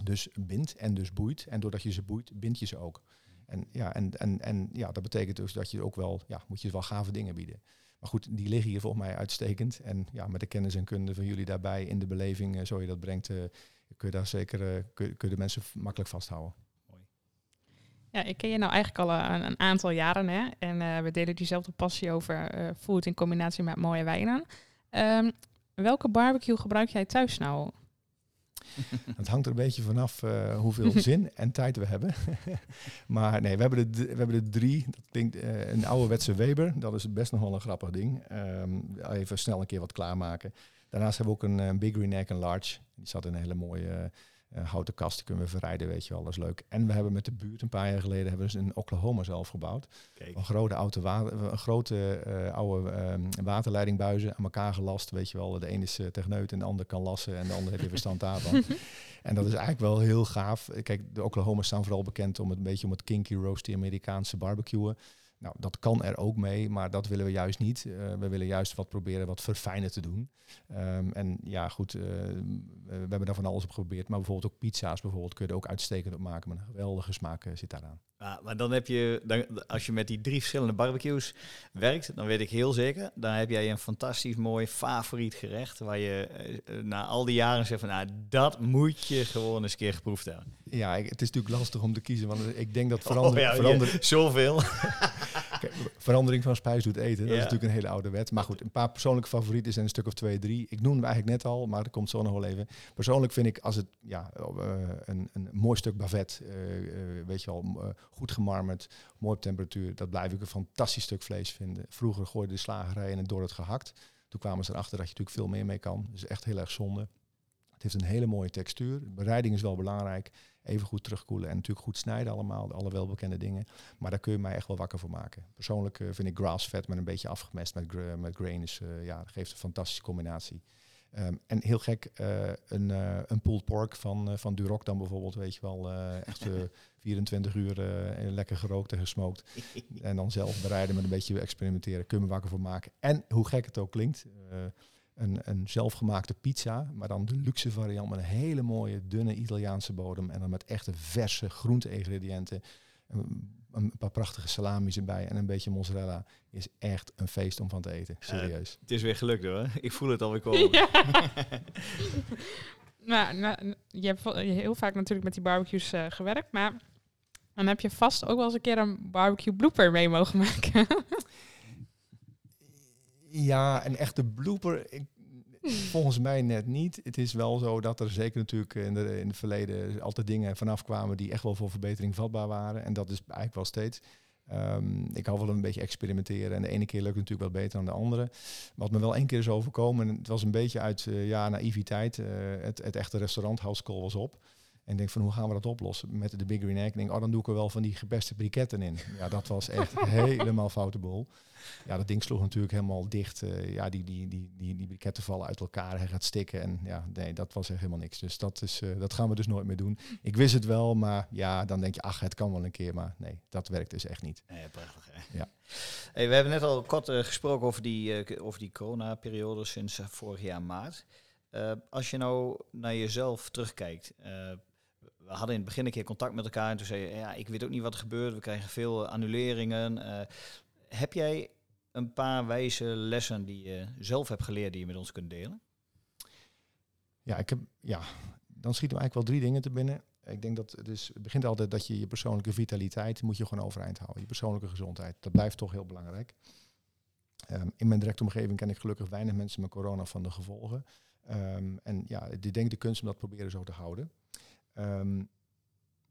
dus bindt en dus boeit. En doordat je ze boeit, bind je ze ook. En ja, en, en, en ja, dat betekent dus dat je ook wel, ja, moet je wel gave dingen bieden. Maar goed, die liggen hier volgens mij uitstekend. En ja, met de kennis en kunde van jullie daarbij in de beleving, eh, zo je dat brengt, eh, kun je daar zeker eh, kun, kun je de mensen makkelijk vasthouden. Ja, ik ken je nou eigenlijk al een, een aantal jaren hè? en eh, we delen diezelfde passie over eh, food in combinatie met mooie wijnen. Ehm, welke barbecue gebruik jij thuis nou? <laughs> Het hangt er een beetje vanaf eh, hoeveel <laughs> zin en tijd we hebben. <laughs> maar nee, we hebben er, d- we hebben er drie. Dat klinkt eh, een ouderwetse Weber. Dat is best nog wel een grappig ding. Ehm, even snel een keer wat klaarmaken. Daarnaast hebben we ook een, eh, Big Green Egg en Large. Die zat in een hele mooie houten kast. Die kunnen we verrijden, weet je wel. Dat is leuk. En we hebben met de buurt een paar jaar geleden hebben we dus in Oklahoma zelf gebouwd. Kijk. Een grote, oude wa- een grote eh, oude ehm, waterleidingbuizen aan elkaar gelast. Weet je wel, de ene is uh, techneut en de ander kan lassen en de ander heeft er verstand daarvan. <laughs> en dat is eigenlijk wel heel gaaf. Kijk, de Oklahoma's staan vooral bekend om het een beetje om het kinky roasty Amerikaanse barbecuen. Nou, dat kan er ook mee, maar dat willen we juist niet. Uh, we willen juist wat proberen wat verfijnen te doen. Um, en ja, goed, uh, we hebben daar van alles op geprobeerd. Maar bijvoorbeeld ook pizza's bijvoorbeeld kun je er ook uitstekend op maken. Maar een geweldige smaak uh, zit daaraan. Ja, maar dan heb je, dan, als je met die drie verschillende barbecues werkt, dan weet ik heel zeker, dan heb jij een fantastisch mooi favoriet gerecht. Waar je na al die jaren zegt van, nou, dat moet je gewoon eens een keer geproefd hebben. Ja, ik, het is natuurlijk lastig om te kiezen, want ik denk dat verandering... <laughs> Oh, ja, zoveel. <laughs> Verandering van spijs doet eten, dat is natuurlijk een hele oude wet. Maar goed, een paar persoonlijke favorieten zijn een stuk of twee, drie. Ik noemde hem eigenlijk net al, maar dat komt zo nog wel even. Persoonlijk vind ik als het ja, uh, een, een mooi stuk bavet, uh, weet je wel, goed gemarmerd, mooi op temperatuur, dat blijf ik een fantastisch stuk vlees vinden. Vroeger gooide de slagerij en door het gehakt. Toen kwamen ze erachter dat je natuurlijk veel meer mee kan. Dus echt heel erg zonde. Het heeft een hele mooie textuur. Bereiding is wel belangrijk. Even goed terugkoelen en natuurlijk goed snijden allemaal, alle welbekende dingen. Maar daar kun je mij echt wel wakker voor maken. Persoonlijk eh, vind ik grass-fed met een beetje afgemest met, gra- met grain, is, eh, ja, geeft een fantastische combinatie. Ehm, en heel gek, eh, een, eh, een pulled pork van, van Duroc dan bijvoorbeeld, weet je wel, echt eh, <laughs> 24 uur lekker gerookt en gesmoked. <laughs> En dan zelf bereiden met een beetje experimenteren. Kun je me wakker voor maken. En hoe gek het ook klinkt. Een, een zelfgemaakte pizza. Maar dan de luxe variant met een hele mooie dunne Italiaanse bodem. En dan met echte verse groente-ingrediënten. Een, een paar prachtige salamis erbij en een beetje mozzarella. Is echt een feest om van te eten. Serieus. Het is weer gelukt hoor. <laughs> Ik voel het alweer <laughs> komen. Ja. <laughs> nou, nou, je hebt heel vaak natuurlijk met die barbecues eh, gewerkt, maar dan heb je vast ook wel eens een keer een barbecue blooper mee mogen maken. Ja, een echte blooper. Ik, volgens mij net niet. Het is wel zo dat er zeker natuurlijk in, de, in het verleden altijd dingen vanaf kwamen die echt wel voor verbetering vatbaar waren. En dat is eigenlijk wel steeds. Ehm, ik hou wel een beetje experimenteren. En de ene keer lukt het natuurlijk wel beter dan de andere. Wat me wel één keer is overkomen, en het was een beetje uit eh, ja, naïviteit. eh, het, het echte restaurant House Call was op. En denk van hoe gaan we dat oplossen met de Big Green Egg? Denk, oh dan doe ik er wel van die gepeste briketten in. Ja, dat was echt <laughs> helemaal foute boel. Ja, dat ding sloeg natuurlijk helemaal dicht. eh, ja, die, die, die, die, die briketten vallen uit elkaar. Hij gaat stikken. En ja, nee, dat was echt helemaal niks. Dus dat, is, eh, dat gaan we dus nooit meer doen. Ik wist het wel, maar ja, dan denk je, ach, het kan wel een keer. Maar nee, dat werkt dus echt niet. Nee, prachtig hè. Ja. Hey, we hebben net al kort eh, gesproken over die, over die corona-periode sinds vorig jaar maart. Als je nou naar jezelf terugkijkt. We hadden in het begin een keer contact met elkaar en toen zei je, ja, ik weet ook niet wat er gebeurt. We krijgen veel eh, annuleringen. Eh, heb jij een paar wijze lessen die je zelf hebt geleerd die je met ons kunt delen? Ja, ik heb, ja, dan schieten me eigenlijk wel drie dingen te binnen. Ik denk dat het, is, begint altijd dat je je persoonlijke vitaliteit moet je gewoon overeind houden. Je persoonlijke gezondheid. Dat blijft toch heel belangrijk. Ehm, in mijn directe omgeving ken ik gelukkig weinig mensen met corona van de gevolgen. Ehm, en ja, ik denk de kunst om dat proberen zo te houden. Ehm,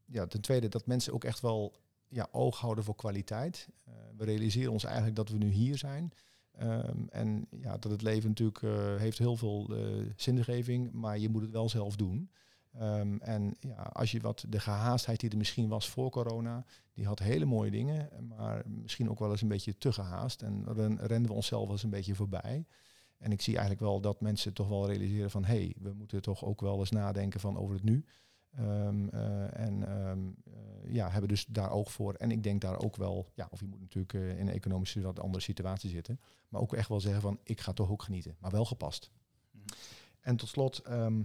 ja, ten tweede dat mensen ook echt wel ja, oog houden voor kwaliteit. Eh, we realiseren ons eigenlijk dat we nu hier zijn. Ehm, en ja, dat het leven natuurlijk eh, heeft heel veel eh zingeving, maar je moet het wel zelf doen. Ehm, en ja, als je wat de gehaastheid die er misschien was voor corona, die had hele mooie dingen, maar misschien ook wel eens een beetje te gehaast. En ren, renden we onszelf wel eens een beetje voorbij. En ik zie eigenlijk wel dat mensen toch wel realiseren van hé, hey, we moeten toch ook wel eens nadenken van over het nu. Ehm, eh, en ehm, eh, ja, hebben dus daar oog voor. En ik denk daar ook wel, ja, of je moet natuurlijk eh, in een economische wat andere situatie zitten. Maar ook echt wel zeggen van ik ga toch ook genieten, maar wel gepast. Mhm. En tot slot, ehm,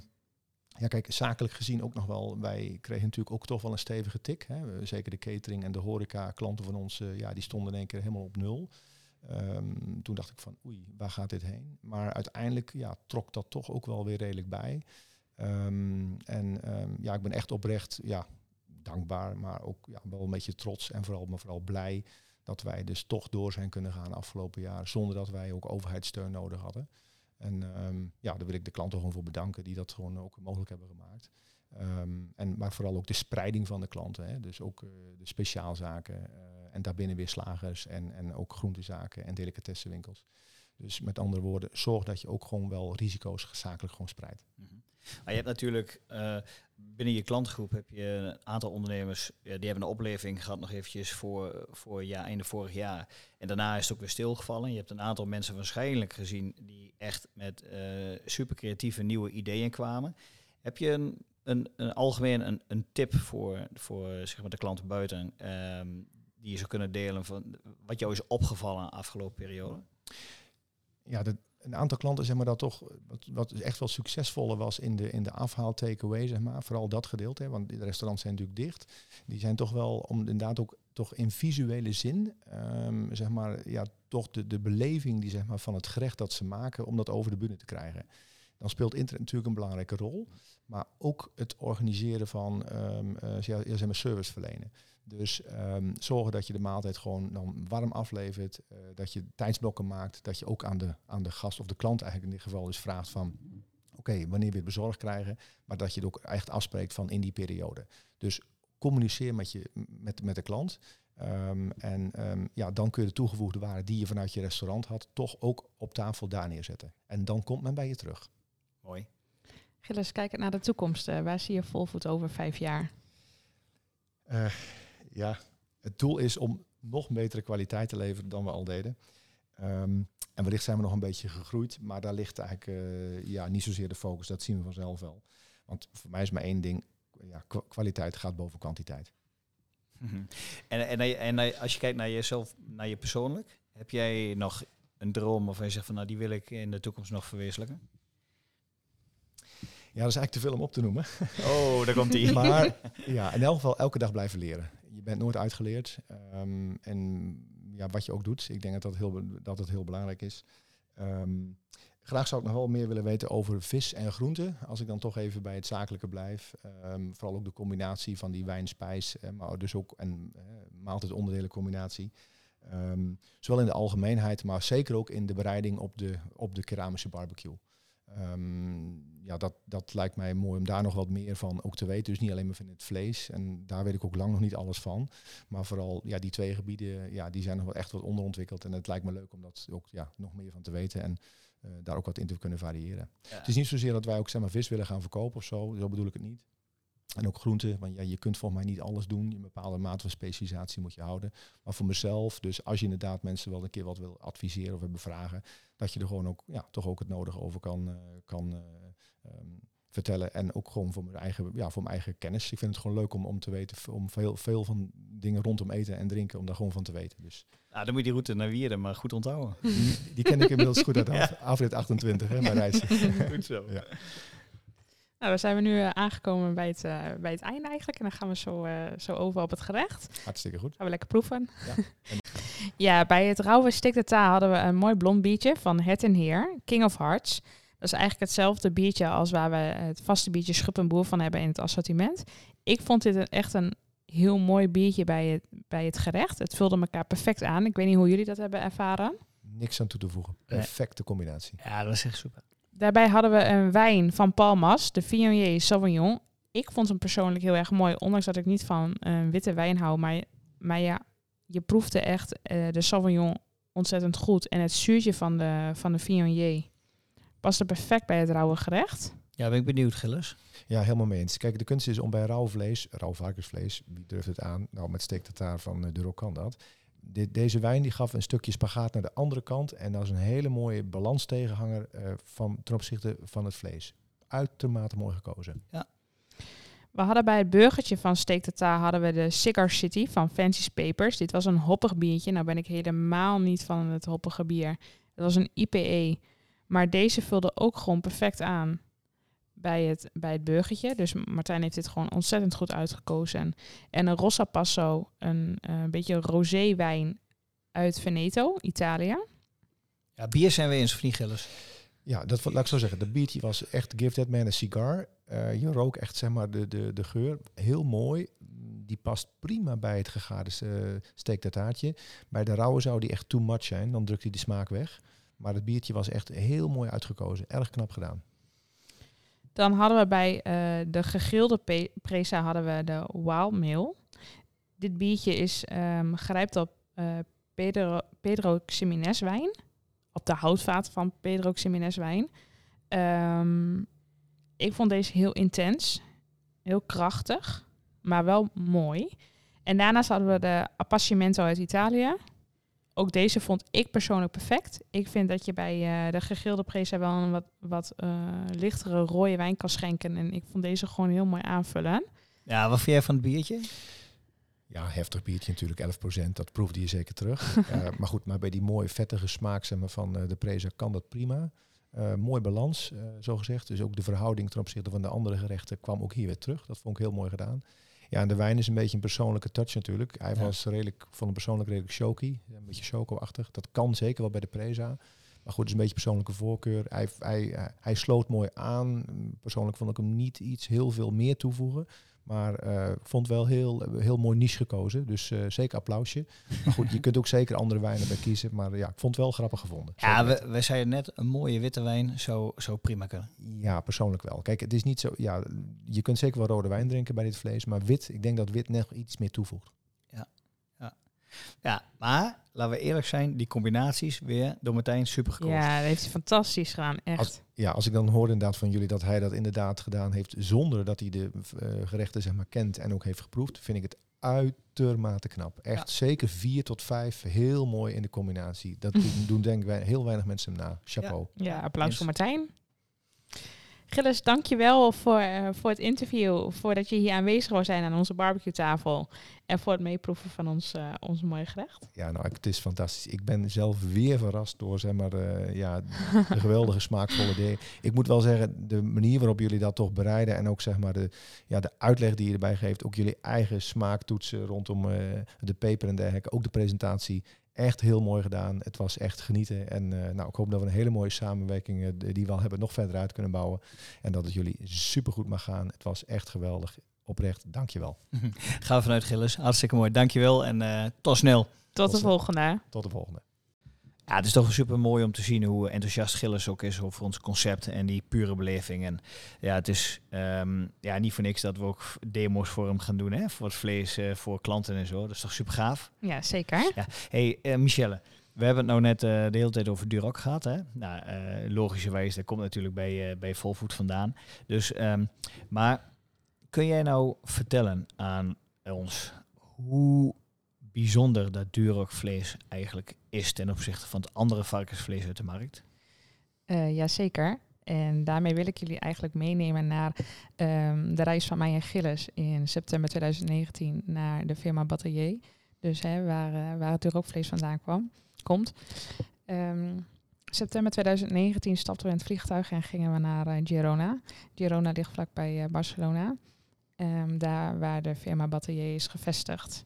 ja kijk, zakelijk gezien ook nog wel, wij kregen natuurlijk ook toch wel een stevige tik. Hè. Zeker de catering en de horeca, klanten van ons, ja, die stonden in één keer helemaal op nul. Toen dacht ik van oei, waar gaat dit heen? Maar uiteindelijk ja, trok dat toch ook wel weer redelijk bij. Ehm, en ehm, ja, ik ben echt oprecht ja, dankbaar, maar ook ja, wel een beetje trots en vooral, maar vooral blij dat wij dus toch door zijn kunnen gaan afgelopen jaren zonder dat wij ook overheidssteun nodig hadden. En ehm, ja, daar wil ik de klanten gewoon voor bedanken die dat gewoon ook mogelijk hebben gemaakt. En, maar vooral ook de spreiding van de klanten. Hè. Dus ook eh, de speciaalzaken eh, en daarbinnen weer slagers en, en ook groentezaken en delicatessenwinkels. Dus met andere woorden, zorg dat je ook gewoon wel risico's zakelijk gewoon spreidt. Mhm. Maar je hebt natuurlijk eh, binnen je klantgroep heb je een aantal ondernemers ja, die hebben een opleving gehad nog eventjes voor, voor ja, einde vorig jaar. En daarna is het ook weer stilgevallen. Je hebt een aantal mensen waarschijnlijk gezien die echt met eh super creatieve nieuwe ideeën kwamen. Heb je een, een, een algemeen een, een tip voor, voor zeg maar de klanten buiten ehm, die je zou kunnen delen van wat jou is opgevallen de afgelopen periode? ja, een aantal klanten zeg maar dat toch wat, wat echt wel succesvoller was in de, in de afhaal takeaway zeg maar, vooral dat gedeelte, hè, want de restaurants zijn natuurlijk dicht. Die zijn toch wel om inderdaad ook toch in visuele zin, ehm, zeg maar, ja, toch de, de beleving die zeg maar van het gerecht dat ze maken, om dat over de bühne te krijgen. Dan speelt internet natuurlijk een belangrijke rol, maar ook het organiseren van ja, ja, zeg maar service verlenen. Dus ehm, zorgen dat je de maaltijd gewoon dan warm aflevert. eh, dat je tijdsblokken maakt. Dat je ook aan de, aan de gast of de klant eigenlijk in dit geval dus vraagt van... Oké, wanneer we het bezorgd krijgen. Maar dat je het ook echt afspreekt van in die periode. Dus communiceer met, je, met, met de klant. Ehm, en ehm, ja, dan kun je de toegevoegde waarde die je vanuit je restaurant had... toch ook op tafel daar neerzetten. En dan komt men bij je terug. Mooi. Gilles, kijkend naar de toekomst, eh, waar zie je Volvoet over vijf jaar? Eh, ja, het doel is om nog betere kwaliteit te leveren dan we al deden. Ehm, en wellicht zijn we nog een beetje gegroeid, maar daar ligt eigenlijk eh, ja, niet zozeer de focus. Dat zien we vanzelf wel. Want voor mij is maar één ding, ja, kwa- kwaliteit gaat boven kwantiteit. Mhm. En, en, en, en als je kijkt naar jezelf, naar je persoonlijk, heb jij nog een droom of je zegt van nou die wil ik in de toekomst nog verwezenlijken? Ja, dat is eigenlijk te veel om op te noemen. Oh, daar komt die. <laughs> Maar <laughs> ja, in elk geval elke dag blijven leren. Je bent nooit uitgeleerd. Ehm, en ja, wat je ook doet, ik denk dat dat heel, dat het heel belangrijk is. Ehm, graag zou ik nog wel meer willen weten over vis en groenten. Als ik dan toch even bij het zakelijke blijf. Ehm, vooral ook de combinatie van die wijn-spijs, eh, maar dus ook een uh, maaltijd-onderdelen-combinatie. Ehm, zowel in de algemeenheid, maar zeker ook in de bereiding op de, op de keramische barbecue. Ehm, ja, dat, dat lijkt mij mooi om daar nog wat meer van ook te weten. Dus niet alleen maar van het vlees. En daar weet ik ook lang nog niet alles van. Maar vooral ja, die twee gebieden, ja, die zijn nog wel echt wat onderontwikkeld. En het lijkt me leuk om dat ook ja, nog meer van te weten. En eh, daar ook wat in te kunnen variëren. Ja. Het is niet zozeer dat wij ook zeg maar, vis willen gaan verkopen of zo. Zo bedoel ik het niet. En ook groenten, want ja, je kunt volgens mij niet alles doen. Een bepaalde mate van specialisatie moet je houden. Maar voor mezelf, dus als je inderdaad mensen wel een keer wat wil adviseren of hebben vragen, dat je er gewoon ook, ja, toch ook het nodige over kan, eh, kan eh, ehm, vertellen. En ook gewoon voor mijn eigen, ja, voor mijn eigen kennis. Ik vind het gewoon leuk om, om te weten, om veel, veel van dingen rondom eten en drinken, om daar gewoon van te weten. Dus Nou, dan moet je die route naar Wierden maar goed onthouden. die, die ken ik inmiddels goed uit <laughs> Ja. af, afrit 28, hè, mijn <laughs> reis. goed zo. Ja. Nou, dan zijn we nu eh, aangekomen bij het, eh, bij het einde eigenlijk. En dan gaan we zo, eh, zo over op het gerecht. Hartstikke goed. Gaan we lekker proeven. Ja. <laughs> ja, bij het rauwe stik de ta hadden we een mooi blond biertje van Het en Heer, King of Hearts. Dat is eigenlijk hetzelfde biertje als waar we het vaste biertje Schup en Boer van hebben in het assortiment. Ik vond dit een, echt een heel mooi biertje bij het, bij het gerecht. Het vulde elkaar perfect aan. Ik weet niet hoe jullie dat hebben ervaren. Niks aan toe te voegen. Perfecte combinatie. Ja, dat is echt super. Daarbij hadden we een wijn van Palmas, de Viognier Sauvignon. Ik vond hem persoonlijk heel erg mooi, ondanks dat ik niet van een witte wijn hou. Maar, maar ja, je proefde echt eh, de Sauvignon ontzettend goed. En het zuurtje van de, van de Viognier paste perfect bij het rauwe gerecht. Ja, ben ik benieuwd, Gilles. Ja, helemaal mee eens. Kijk, de kunst is om bij rauw vlees, rauw varkensvlees, wie durft het aan? Nou, met steak tartare van uh, Duro kan dat. De, deze wijn die gaf een stukje spagaat naar de andere kant. En dat is een hele mooie balans tegenhanger uh, van, ten opzichte van het vlees. Uitermate mooi gekozen. Ja. We hadden bij het burgertje van Steak Tartare hadden we de Cigar City van Fancy's Papers. Dit was een hoppig biertje. Nou ben ik helemaal niet van het hoppige bier. Het was een IPE. Maar deze vulde ook gewoon perfect aan bij het, bij het burgertje. Dus Martijn heeft dit gewoon ontzettend goed uitgekozen. En een Rossa Passo, een, uh, een beetje rosé wijn uit Veneto, Italië. Ja, bier zijn we eens, of niet, Gilles? Ja, dat laat ik zo zeggen. De biertje was echt Give That Man a Cigar. Uh, je rook echt zeg maar de, de, de geur. Heel mooi. Die past prima bij het gegaarde uh, steektartaartje. Bij de rauwe zou die echt too much zijn. Dan drukt hij de smaak weg. Maar het biertje was echt heel mooi uitgekozen. Erg knap gedaan. Dan hadden we bij uh, de gegrilde pe- presa hadden we de Wild Mail. Dit biertje is um, grijpt op uh, Pedro, Pedro wijn. Op de houtvaat van Pedro Ximenez wijn. Um, ik vond deze heel intens. Heel krachtig. Maar wel mooi. En daarnaast hadden we de Appassimento uit Italië. Ook deze vond ik persoonlijk perfect. Ik vind dat je bij uh, de gegrilde presa wel een wat, wat uh, lichtere rode wijn kan schenken. En ik vond deze gewoon heel mooi aanvullen. Ja, wat vind jij van het biertje? Ja, heftig biertje natuurlijk, 11%. Dat proefde je zeker terug. uh, <laughs> maar goed, maar bij die mooie vettige smaak zeg maar, van uh, de presa kan dat prima. Uh, mooi balans, uh, zo gezegd. Dus ook de verhouding ten opzichte van de andere gerechten kwam ook hier weer terug. Dat vond ik heel mooi gedaan. Ja, de wijn is een beetje een persoonlijke touch natuurlijk. Hij ja. was redelijk, van een persoonlijk redelijk choky. Een beetje choco-achtig. Dat kan zeker wel bij de Preza. Maar goed, het is een beetje persoonlijke voorkeur. Hij, hij, hij sloot mooi aan. Persoonlijk vond ik hem niet iets heel veel meer toevoegen. Maar uh, ik vond wel heel, heel mooi niche gekozen. Dus uh, zeker applausje. Maar goed, je kunt ook zeker andere wijnen bij kiezen. Maar ja, ik vond het wel grappig gevonden. Ja, we, we zeiden net, een mooie witte wijn zou, zou prima kunnen. Ja, persoonlijk wel. Kijk, het is niet zo... Ja, je kunt zeker wel rode wijn drinken bij dit vlees. Maar wit, ik denk dat wit nog iets meer toevoegt. Ja, ja. ja maar laten we eerlijk zijn, die combinaties weer door Martijn super gekozen. Ja, dat heeft hij fantastisch gedaan, echt. Als, ja, als ik dan hoor inderdaad van jullie dat hij dat inderdaad gedaan heeft zonder dat hij de uh, gerechten zeg maar kent en ook heeft geproefd, vind ik het uitermate knap. Echt zeker vier tot vijf, heel mooi in de combinatie. Dat <laughs> doen, doen denk ik wij- heel weinig mensen hem na. Chapeau. Ja, applaus Eens. voor Martijn. Gilles, dankjewel voor, eh, voor het interview. Voordat je hier aanwezig wil zijn aan onze barbecue tafel. En voor het meeproeven van ons, eh, ons mooie gerecht. Ja, nou, het is fantastisch. Ik ben zelf weer verrast door zeg maar, eh, ja, de <laughs> geweldige smaakvolle dingen. Ik moet wel zeggen, de manier waarop jullie dat toch bereiden en ook zeg maar de, ja, de uitleg die je erbij geeft, ook jullie eigen smaaktoetsen rondom de peper en dergelijke, ook de presentatie, echt heel mooi gedaan. Het was echt genieten en eh, nou, ik hoop dat we een hele mooie samenwerking eh, die we al hebben nog verder uit kunnen bouwen en dat het jullie supergoed mag gaan. Het was echt geweldig. Oprecht, dankjewel. <laughs> Gaan we vanuit Gilles. Hartstikke mooi. Dankjewel en eh, tot snel. Tot de snel. volgende. Tot de volgende. Ja, het is toch super mooi om te zien hoe enthousiast Gilles ook is over ons concept en die pure beleving. En ja, het is ehm, ja, niet voor niks dat we ook demo's voor hem gaan doen, hè? voor het vlees, eh, voor klanten en zo. Dat is toch super gaaf. Ja, zeker. hey, eh, Michelle, we hebben het nou net eh, de hele tijd over Duroc gehad. Hè? Nou, logischerwijs, dat komt natuurlijk bij, bij Volvoet vandaan. Dus, ehm, maar kun jij nou vertellen aan ons hoe bijzonder dat vlees eigenlijk is ten opzichte van het andere varkensvlees uit de markt? Eh Jazeker. En daarmee wil ik jullie eigenlijk meenemen naar ehm, de reis van mij en Gilles in september 2019 naar de firma Batelier. Dus hè, waar, eh, waar Duroc-vlees vandaan kwam, komt. Ehm, september 2019 stapten we in het vliegtuig en gingen we naar eh, Girona. Girona ligt vlakbij eh, Barcelona. Ehm, daar waar de firma Batelier is gevestigd.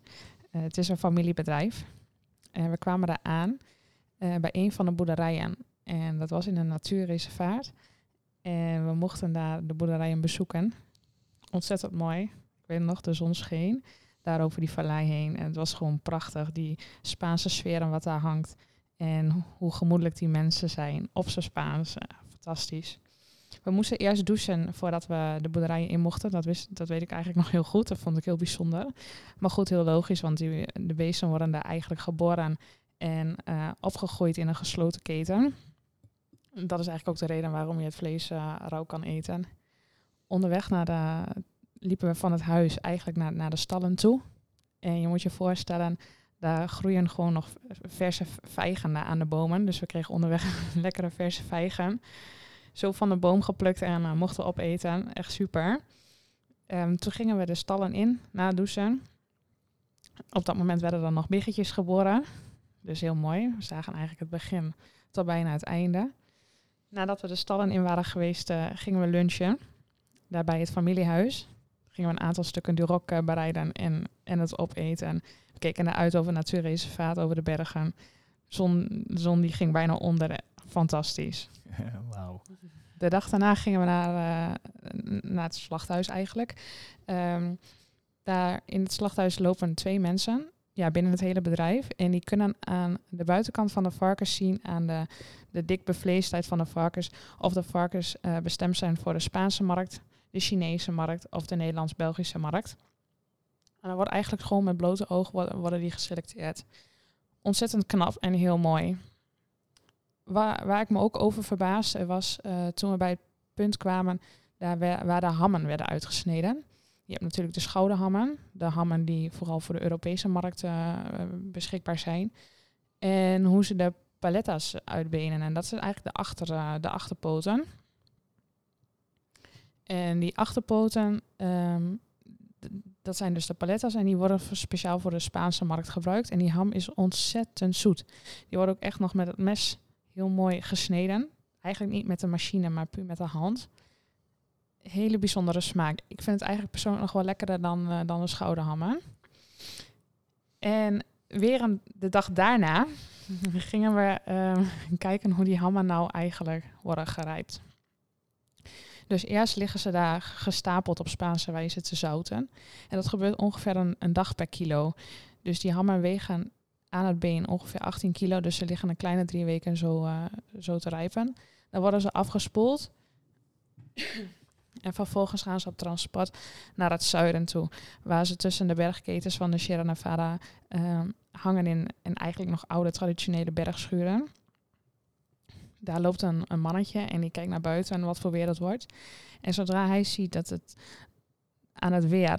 Eh, het is een familiebedrijf. En we kwamen daar aan eh, bij een van de boerderijen. En dat was in een natuurreservaat. En we mochten daar de boerderijen bezoeken. Ontzettend mooi. Ik weet nog, de zon scheen daar over die vallei heen. En het was gewoon prachtig, die Spaanse sfeer en wat daar hangt. En hoe gemoedelijk die mensen zijn. Op zijn Spaans. eh, fantastisch. We moesten eerst douchen voordat we de boerderijen in mochten. Dat, wist, dat weet ik eigenlijk nog heel goed. Dat vond ik heel bijzonder. Maar goed, heel logisch, want die, de beesten worden daar eigenlijk geboren en eh, opgegroeid in een gesloten keten. Dat is eigenlijk ook de reden waarom je het vlees eh, rauw kan eten. Onderweg naar de, liepen we van het huis eigenlijk naar, naar de stallen toe. En je moet je voorstellen, daar groeien gewoon nog verse vijgen aan de bomen. Dus we kregen onderweg <laughs> lekkere verse vijgen. Zo van de boom geplukt en eh, mochten opeten. Echt super. Ehm, toen gingen we de stallen in na douchen. Op dat moment werden er nog biggetjes geboren. Dus heel mooi. We zagen eigenlijk het begin tot bijna het einde. Nadat we de stallen in waren geweest, eh, gingen we lunchen. Daar bij het familiehuis. Gingen we een aantal stukken Duroc eh, bereiden en, en het opeten. We keken naar uit over het natuurreservaat, over de bergen. Zon, de zon die ging bijna onder. Fantastisch. <laughs> Wauw. De dag daarna gingen we naar, eh, naar het slachthuis eigenlijk. Ehm, daar in het slachthuis lopen twee mensen ja, binnen het hele bedrijf. En die kunnen aan de buitenkant van de varkens zien aan de, de dik bevleesdheid van de varkens. Of de varkens eh, bestemd zijn voor de Spaanse markt, de Chinese markt of de Nederlands-Belgische markt. En dan wordt eigenlijk gewoon met blote ogen worden, worden die geselecteerd. Ontzettend knap en heel mooi. Waar, waar ik me ook over verbaasde was eh, toen we bij het punt kwamen daar waar de hammen werden uitgesneden. Je hebt natuurlijk de schouderhammen, de hammen die vooral voor de Europese markt eh, beschikbaar zijn. En hoe ze de paletta's uitbenen. En dat zijn eigenlijk de, achter, eh, de achterpoten. En die achterpoten, ehm, dat zijn dus de paletta's en die worden speciaal voor de Spaanse markt gebruikt. En die ham is ontzettend zoet. Die wordt ook echt nog met het mes heel mooi gesneden. Eigenlijk niet met de machine, maar puur met de hand. Hele bijzondere smaak. Ik vind het eigenlijk persoonlijk nog wel lekkerder dan, eh, dan de schouderhammen. En weer een, de dag daarna <laughs> gingen we eh, <laughs> kijken hoe die hammen nou eigenlijk worden gerijpt. Dus eerst liggen ze daar gestapeld op Spaanse wijze te zouten. En dat gebeurt ongeveer een, een dag per kilo. Dus die hammen wegen aan het been ongeveer 18 kilo. Dus ze liggen een kleine drie weken zo, eh, zo te rijpen. Dan worden ze afgespoeld. en vervolgens gaan ze op transport naar het zuiden toe. Waar ze tussen de bergketens van de Sierra Nevada eh, hangen in, in eigenlijk nog oude traditionele bergschuren. Daar loopt een, een mannetje en die kijkt naar buiten en wat voor weer het wordt. En zodra hij ziet dat het aan het weer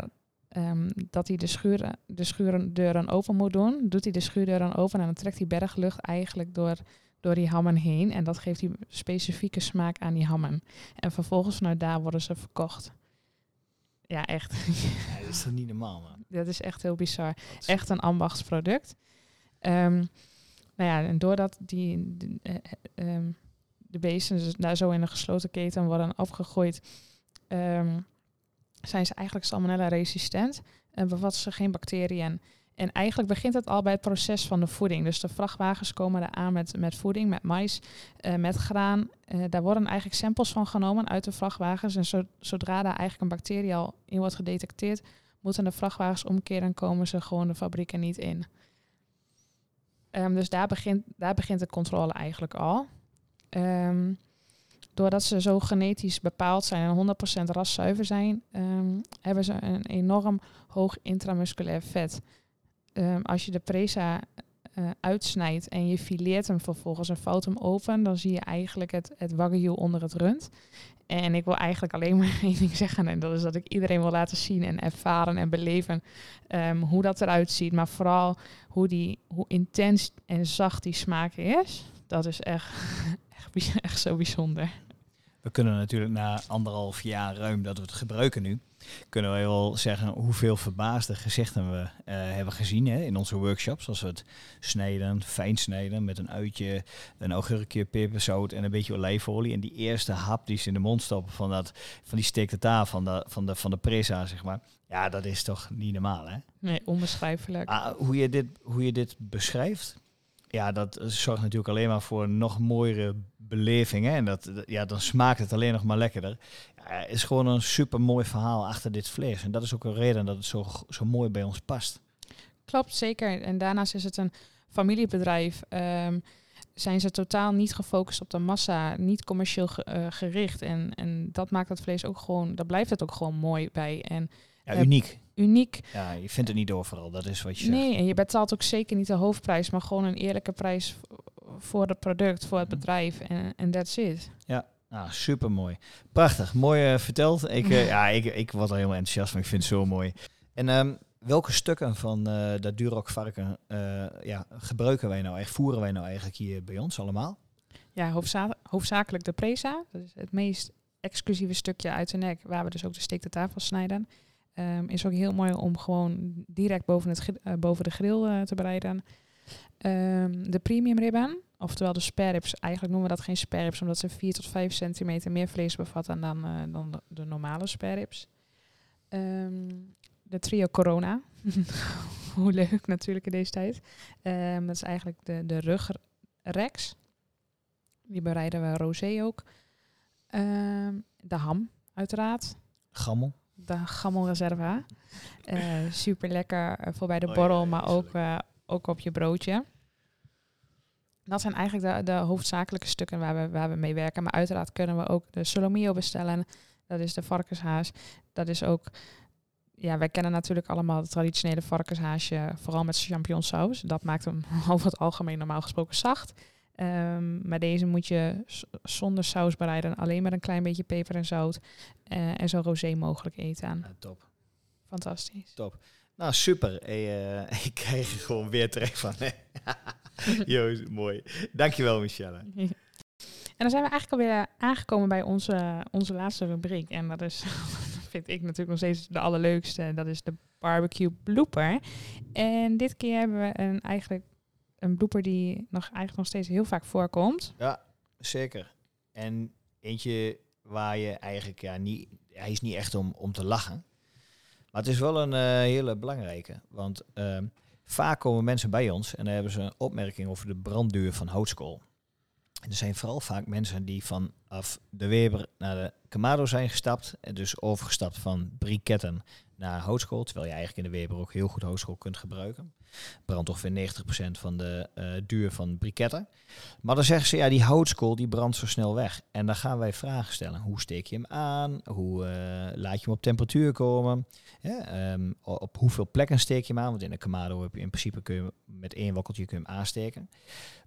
ehm, dat hij de, schuur, de schuurdeuren open moet doen. Doet hij de schuurdeuren open en dan trekt hij berglucht eigenlijk door, door die hammen heen. En dat geeft die specifieke smaak aan die hammen. En vervolgens vanuit daar worden ze verkocht. Ja, echt. Ja, dat is toch niet normaal, man? <laughs> dat is echt heel bizar. Is- Echt een ambachtsproduct. Ehm nou ja, en doordat die, de, eh, eh, ehm, de beesten dus daar zo in een gesloten keten worden afgegooid, zijn ze eigenlijk salmonella resistent en bevatten ze geen bacteriën. En eigenlijk begint het al bij het proces van de voeding. Dus de vrachtwagens komen er aan met, met voeding, met mais, eh, met graan. Eh, daar worden eigenlijk samples van genomen uit de vrachtwagens. En zo, zodra daar eigenlijk een bacterie al in wordt gedetecteerd, moeten de vrachtwagens omkeren en komen ze gewoon de fabrieken niet in. Ehm, dus daar begint, daar begint de controle eigenlijk al. Ehm, doordat ze zo genetisch bepaald zijn en 100% raszuiver zijn, ehm, hebben ze een enorm hoog intramusculair vet. Ehm, als je de presa eh, uitsnijdt en je fileert hem vervolgens en vouwt hem open, dan zie je eigenlijk het, het wagyu onder het rund. En ik wil eigenlijk alleen maar <laughs> één ding zeggen. En dat is dat ik iedereen wil laten zien en ervaren en beleven ehm, hoe dat eruit ziet. Maar vooral hoe, die, hoe intens en zacht die smaak is. Dat is echt, <laughs> echt, echt zo bijzonder. We kunnen natuurlijk na anderhalf jaar ruim dat we het gebruiken nu, kunnen we wel zeggen hoeveel verbaasde gezichten we eh, hebben gezien hè, in onze workshops. Als we het snijden, fijn snijden met een uitje, een augurkje, peperzout en een beetje olijfolie. En die eerste hap die ze in de mond stoppen van, dat, van die tartare van de, van de, van de presa, zeg maar. Ja, dat is toch niet normaal, hè? Nee, onbeschrijfelijk. Ah, hoe, je dit, hoe je dit beschrijft, ja, dat zorgt natuurlijk alleen maar voor een nog mooiere beleving. Hè? En dat, dat- ja, dan smaakt het alleen nog maar lekkerder. Ja, het is gewoon een super mooi verhaal achter dit vlees. En dat is ook een reden dat het zo, zo mooi bij ons past. Klopt, zeker. En daarnaast is het een familiebedrijf. Ehm, zijn ze totaal niet gefocust op de massa, niet commercieel ge- eh, gericht. En, en dat maakt het vlees ook gewoon, daar blijft het ook gewoon mooi bij. En Ja. uniek. Uniek. Ja, je vindt het niet overal, dat is wat je zegt. Nee, en je betaalt ook zeker niet de hoofdprijs, maar gewoon een eerlijke prijs voor het product, voor het Mhm. bedrijf. En en that's it. Nou, super mooi. Prachtig, mooi eh, verteld. Ik, eh, ja, ik, ik word er helemaal enthousiast van. Ik vind het zo mooi. En ehm, welke stukken van eh dat Duroc varken ja, gebruiken wij nou echt, voeren wij nou eigenlijk hier bij ons allemaal? Ja, hoofdza- hoofdzakelijk de presa. Dat is het meest exclusieve stukje uit de nek, waar we dus ook de steek de tafel snijden. Ehm, is ook heel mooi om gewoon direct boven, het, eh, boven de grill eh, te bereiden. Ehm, de premium ribben, oftewel de spare ribs. Eigenlijk noemen we dat geen spare ribs, omdat ze 4 tot 5 centimeter meer vlees bevatten dan, eh, dan de, normale spare ribs. Ehm, de trio corona. <laughs> Hoe leuk natuurlijk in deze tijd. Dat is eigenlijk de, de rugrex. Die bereiden we rosé ook. De ham, uiteraard. Gammel. De gammelreserva. Eh <laughs> super lekker voor bij de Oh, borrel, maar ook, eh, ook op je broodje. Dat zijn eigenlijk de, de hoofdzakelijke stukken waar we, waar we mee werken. Maar uiteraard kunnen we ook de solomio bestellen. Dat is de varkenshaas. Dat is ook... Ja, wij kennen natuurlijk allemaal het traditionele varkenshaasje, vooral met champignonsaus. Dat maakt hem <laughs> over het algemeen normaal gesproken zacht. Ehm, maar deze moet je zonder saus bereiden, alleen met een klein beetje peper en zout. eh, en zo rosé mogelijk eten aan. Ja, top. Fantastisch. Nou, super. Eh, eh, <laughs> ik krijg er gewoon weer terecht van. hè. <laughs> Jo, mooi. Dankjewel, Michelle. <laughs> En dan zijn we eigenlijk alweer aangekomen bij onze, onze laatste rubriek. En dat is, vind ik natuurlijk nog steeds de allerleukste. Dat is de barbecue blooper. En dit keer hebben we een, eigenlijk een blooper die nog, eigenlijk nog steeds heel vaak voorkomt. Ja, zeker. En eentje waar je eigenlijk, ja, niet, hij is niet echt om, om te lachen. Maar het is wel een eh, hele belangrijke. Want ehm, vaak komen mensen bij ons en dan hebben ze een opmerking over de brandduur van houtskool. En er zijn vooral vaak mensen die vanaf de Weber naar de Kamado zijn gestapt. En dus overgestapt van briketten naar houtskool. Terwijl je eigenlijk in de Weber ook heel goed houtskool kunt gebruiken. Brandt ongeveer 90% van de eh, duur van briketten. Maar dan zeggen ze, ja, die houtskool die brandt zo snel weg. En dan gaan wij vragen stellen. Hoe steek je hem aan? Hoe eh, laat je hem op temperatuur komen? Hè, ehm, op hoeveel plekken steek je hem aan? Want in een Kamado heb je in principe kun je met één wakkeltje kun je hem aansteken.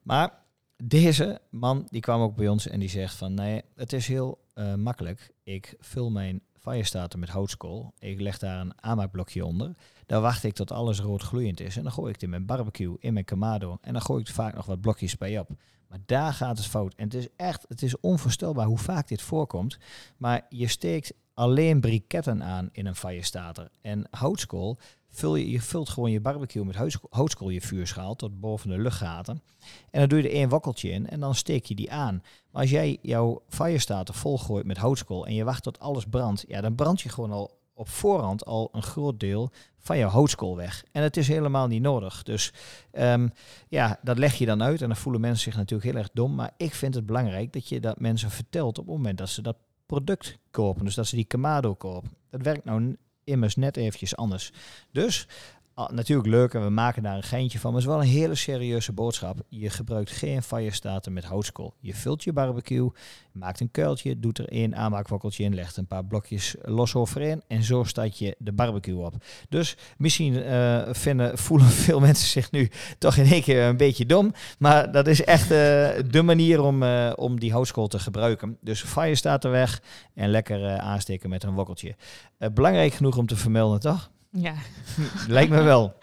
Maar deze man die kwam ook bij ons en die zegt van nee, het is heel eh, makkelijk. Ik vul mijn Firestater met houtskool. Ik leg daar een aanmaakblokje onder. Dan wacht ik tot alles rood gloeiend is. En dan gooi ik het in mijn barbecue, in mijn kamado. En dan gooi ik vaak nog wat blokjes bij op. Maar daar gaat het fout. En het is echt, het is onvoorstelbaar hoe vaak dit voorkomt. Maar je steekt alleen briketten aan in een firestater. En houtskool, vul je, je vult gewoon je barbecue met houtskool, je vuurschaal tot boven de luchtgaten. En dan doe je er één wokkeltje in en dan steek je die aan. Maar als jij jouw firestater volgooit met houtskool en je wacht tot alles brandt, ja, dan brand je gewoon al op voorhand al een groot deel van jouw houtskool weg. En het is helemaal niet nodig. Dus ehm, ja, dat leg je dan uit en dan voelen mensen zich natuurlijk heel erg dom. Maar ik vind het belangrijk dat je dat mensen vertelt op het moment dat ze dat product kopen. Dus dat ze die Kamado kopen. Dat werkt nou immers net eventjes anders. Dus ah, natuurlijk leuk en we maken daar een geintje van. Maar het is wel een hele serieuze boodschap. Je gebruikt geen firestater met houtskool. Je vult je barbecue, maakt een kuiltje, doet er één aanmaakwokkeltje in, legt een paar blokjes los overheen en zo staat je de barbecue op. Dus misschien eh, vinden, <laughs> voelen veel mensen zich nu toch in één keer een beetje dom, maar dat is echt eh, de manier om, eh, om die houtskool te gebruiken. Dus fire staat er weg en lekker aansteken met een wokkeltje. Belangrijk genoeg om te vermelden, toch? Ja. <laughs> Lijkt me wel.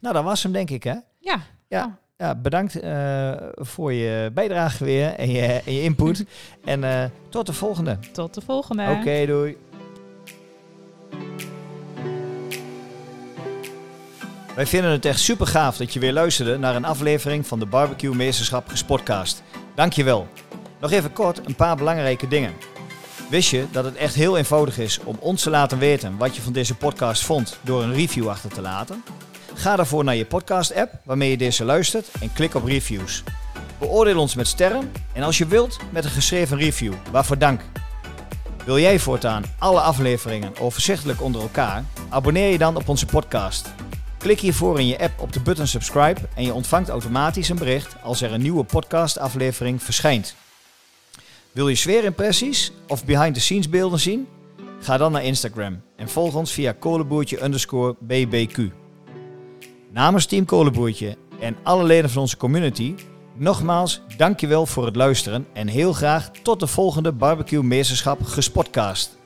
Nou, dat was hem denk ik, hè? Ja. Ja. Ja, bedankt eh, voor je bijdrage weer en je, en je input. <laughs> en eh, tot de volgende. Tot de volgende. Oké, doei. Wij vinden het echt super gaaf dat je weer luisterde naar een aflevering van de Barbecue Meesterschap Gespotcast. Dankjewel. Nog even kort een paar belangrijke dingen. Wist je dat het echt heel eenvoudig is om ons te laten weten wat je van deze podcast vond door een review achter te laten? Ga daarvoor naar je podcast-app waarmee je deze luistert en klik op reviews. Beoordeel ons met sterren en als je wilt met een geschreven review. Waarvoor dank. Wil jij voortaan alle afleveringen overzichtelijk onder elkaar? Abonneer je dan op onze podcast. Klik hiervoor in je app op de button subscribe en je ontvangt automatisch een bericht als er een nieuwe podcastaflevering verschijnt. Wil je sfeerimpressies of behind the scenes beelden zien? Ga dan naar Instagram en volg ons via kolenboertje underscore bbq. Namens Team Kolenboertje en alle leden van onze community, nogmaals dankjewel voor het luisteren en heel graag tot de volgende Barbecue Meesterschap Gespotcast.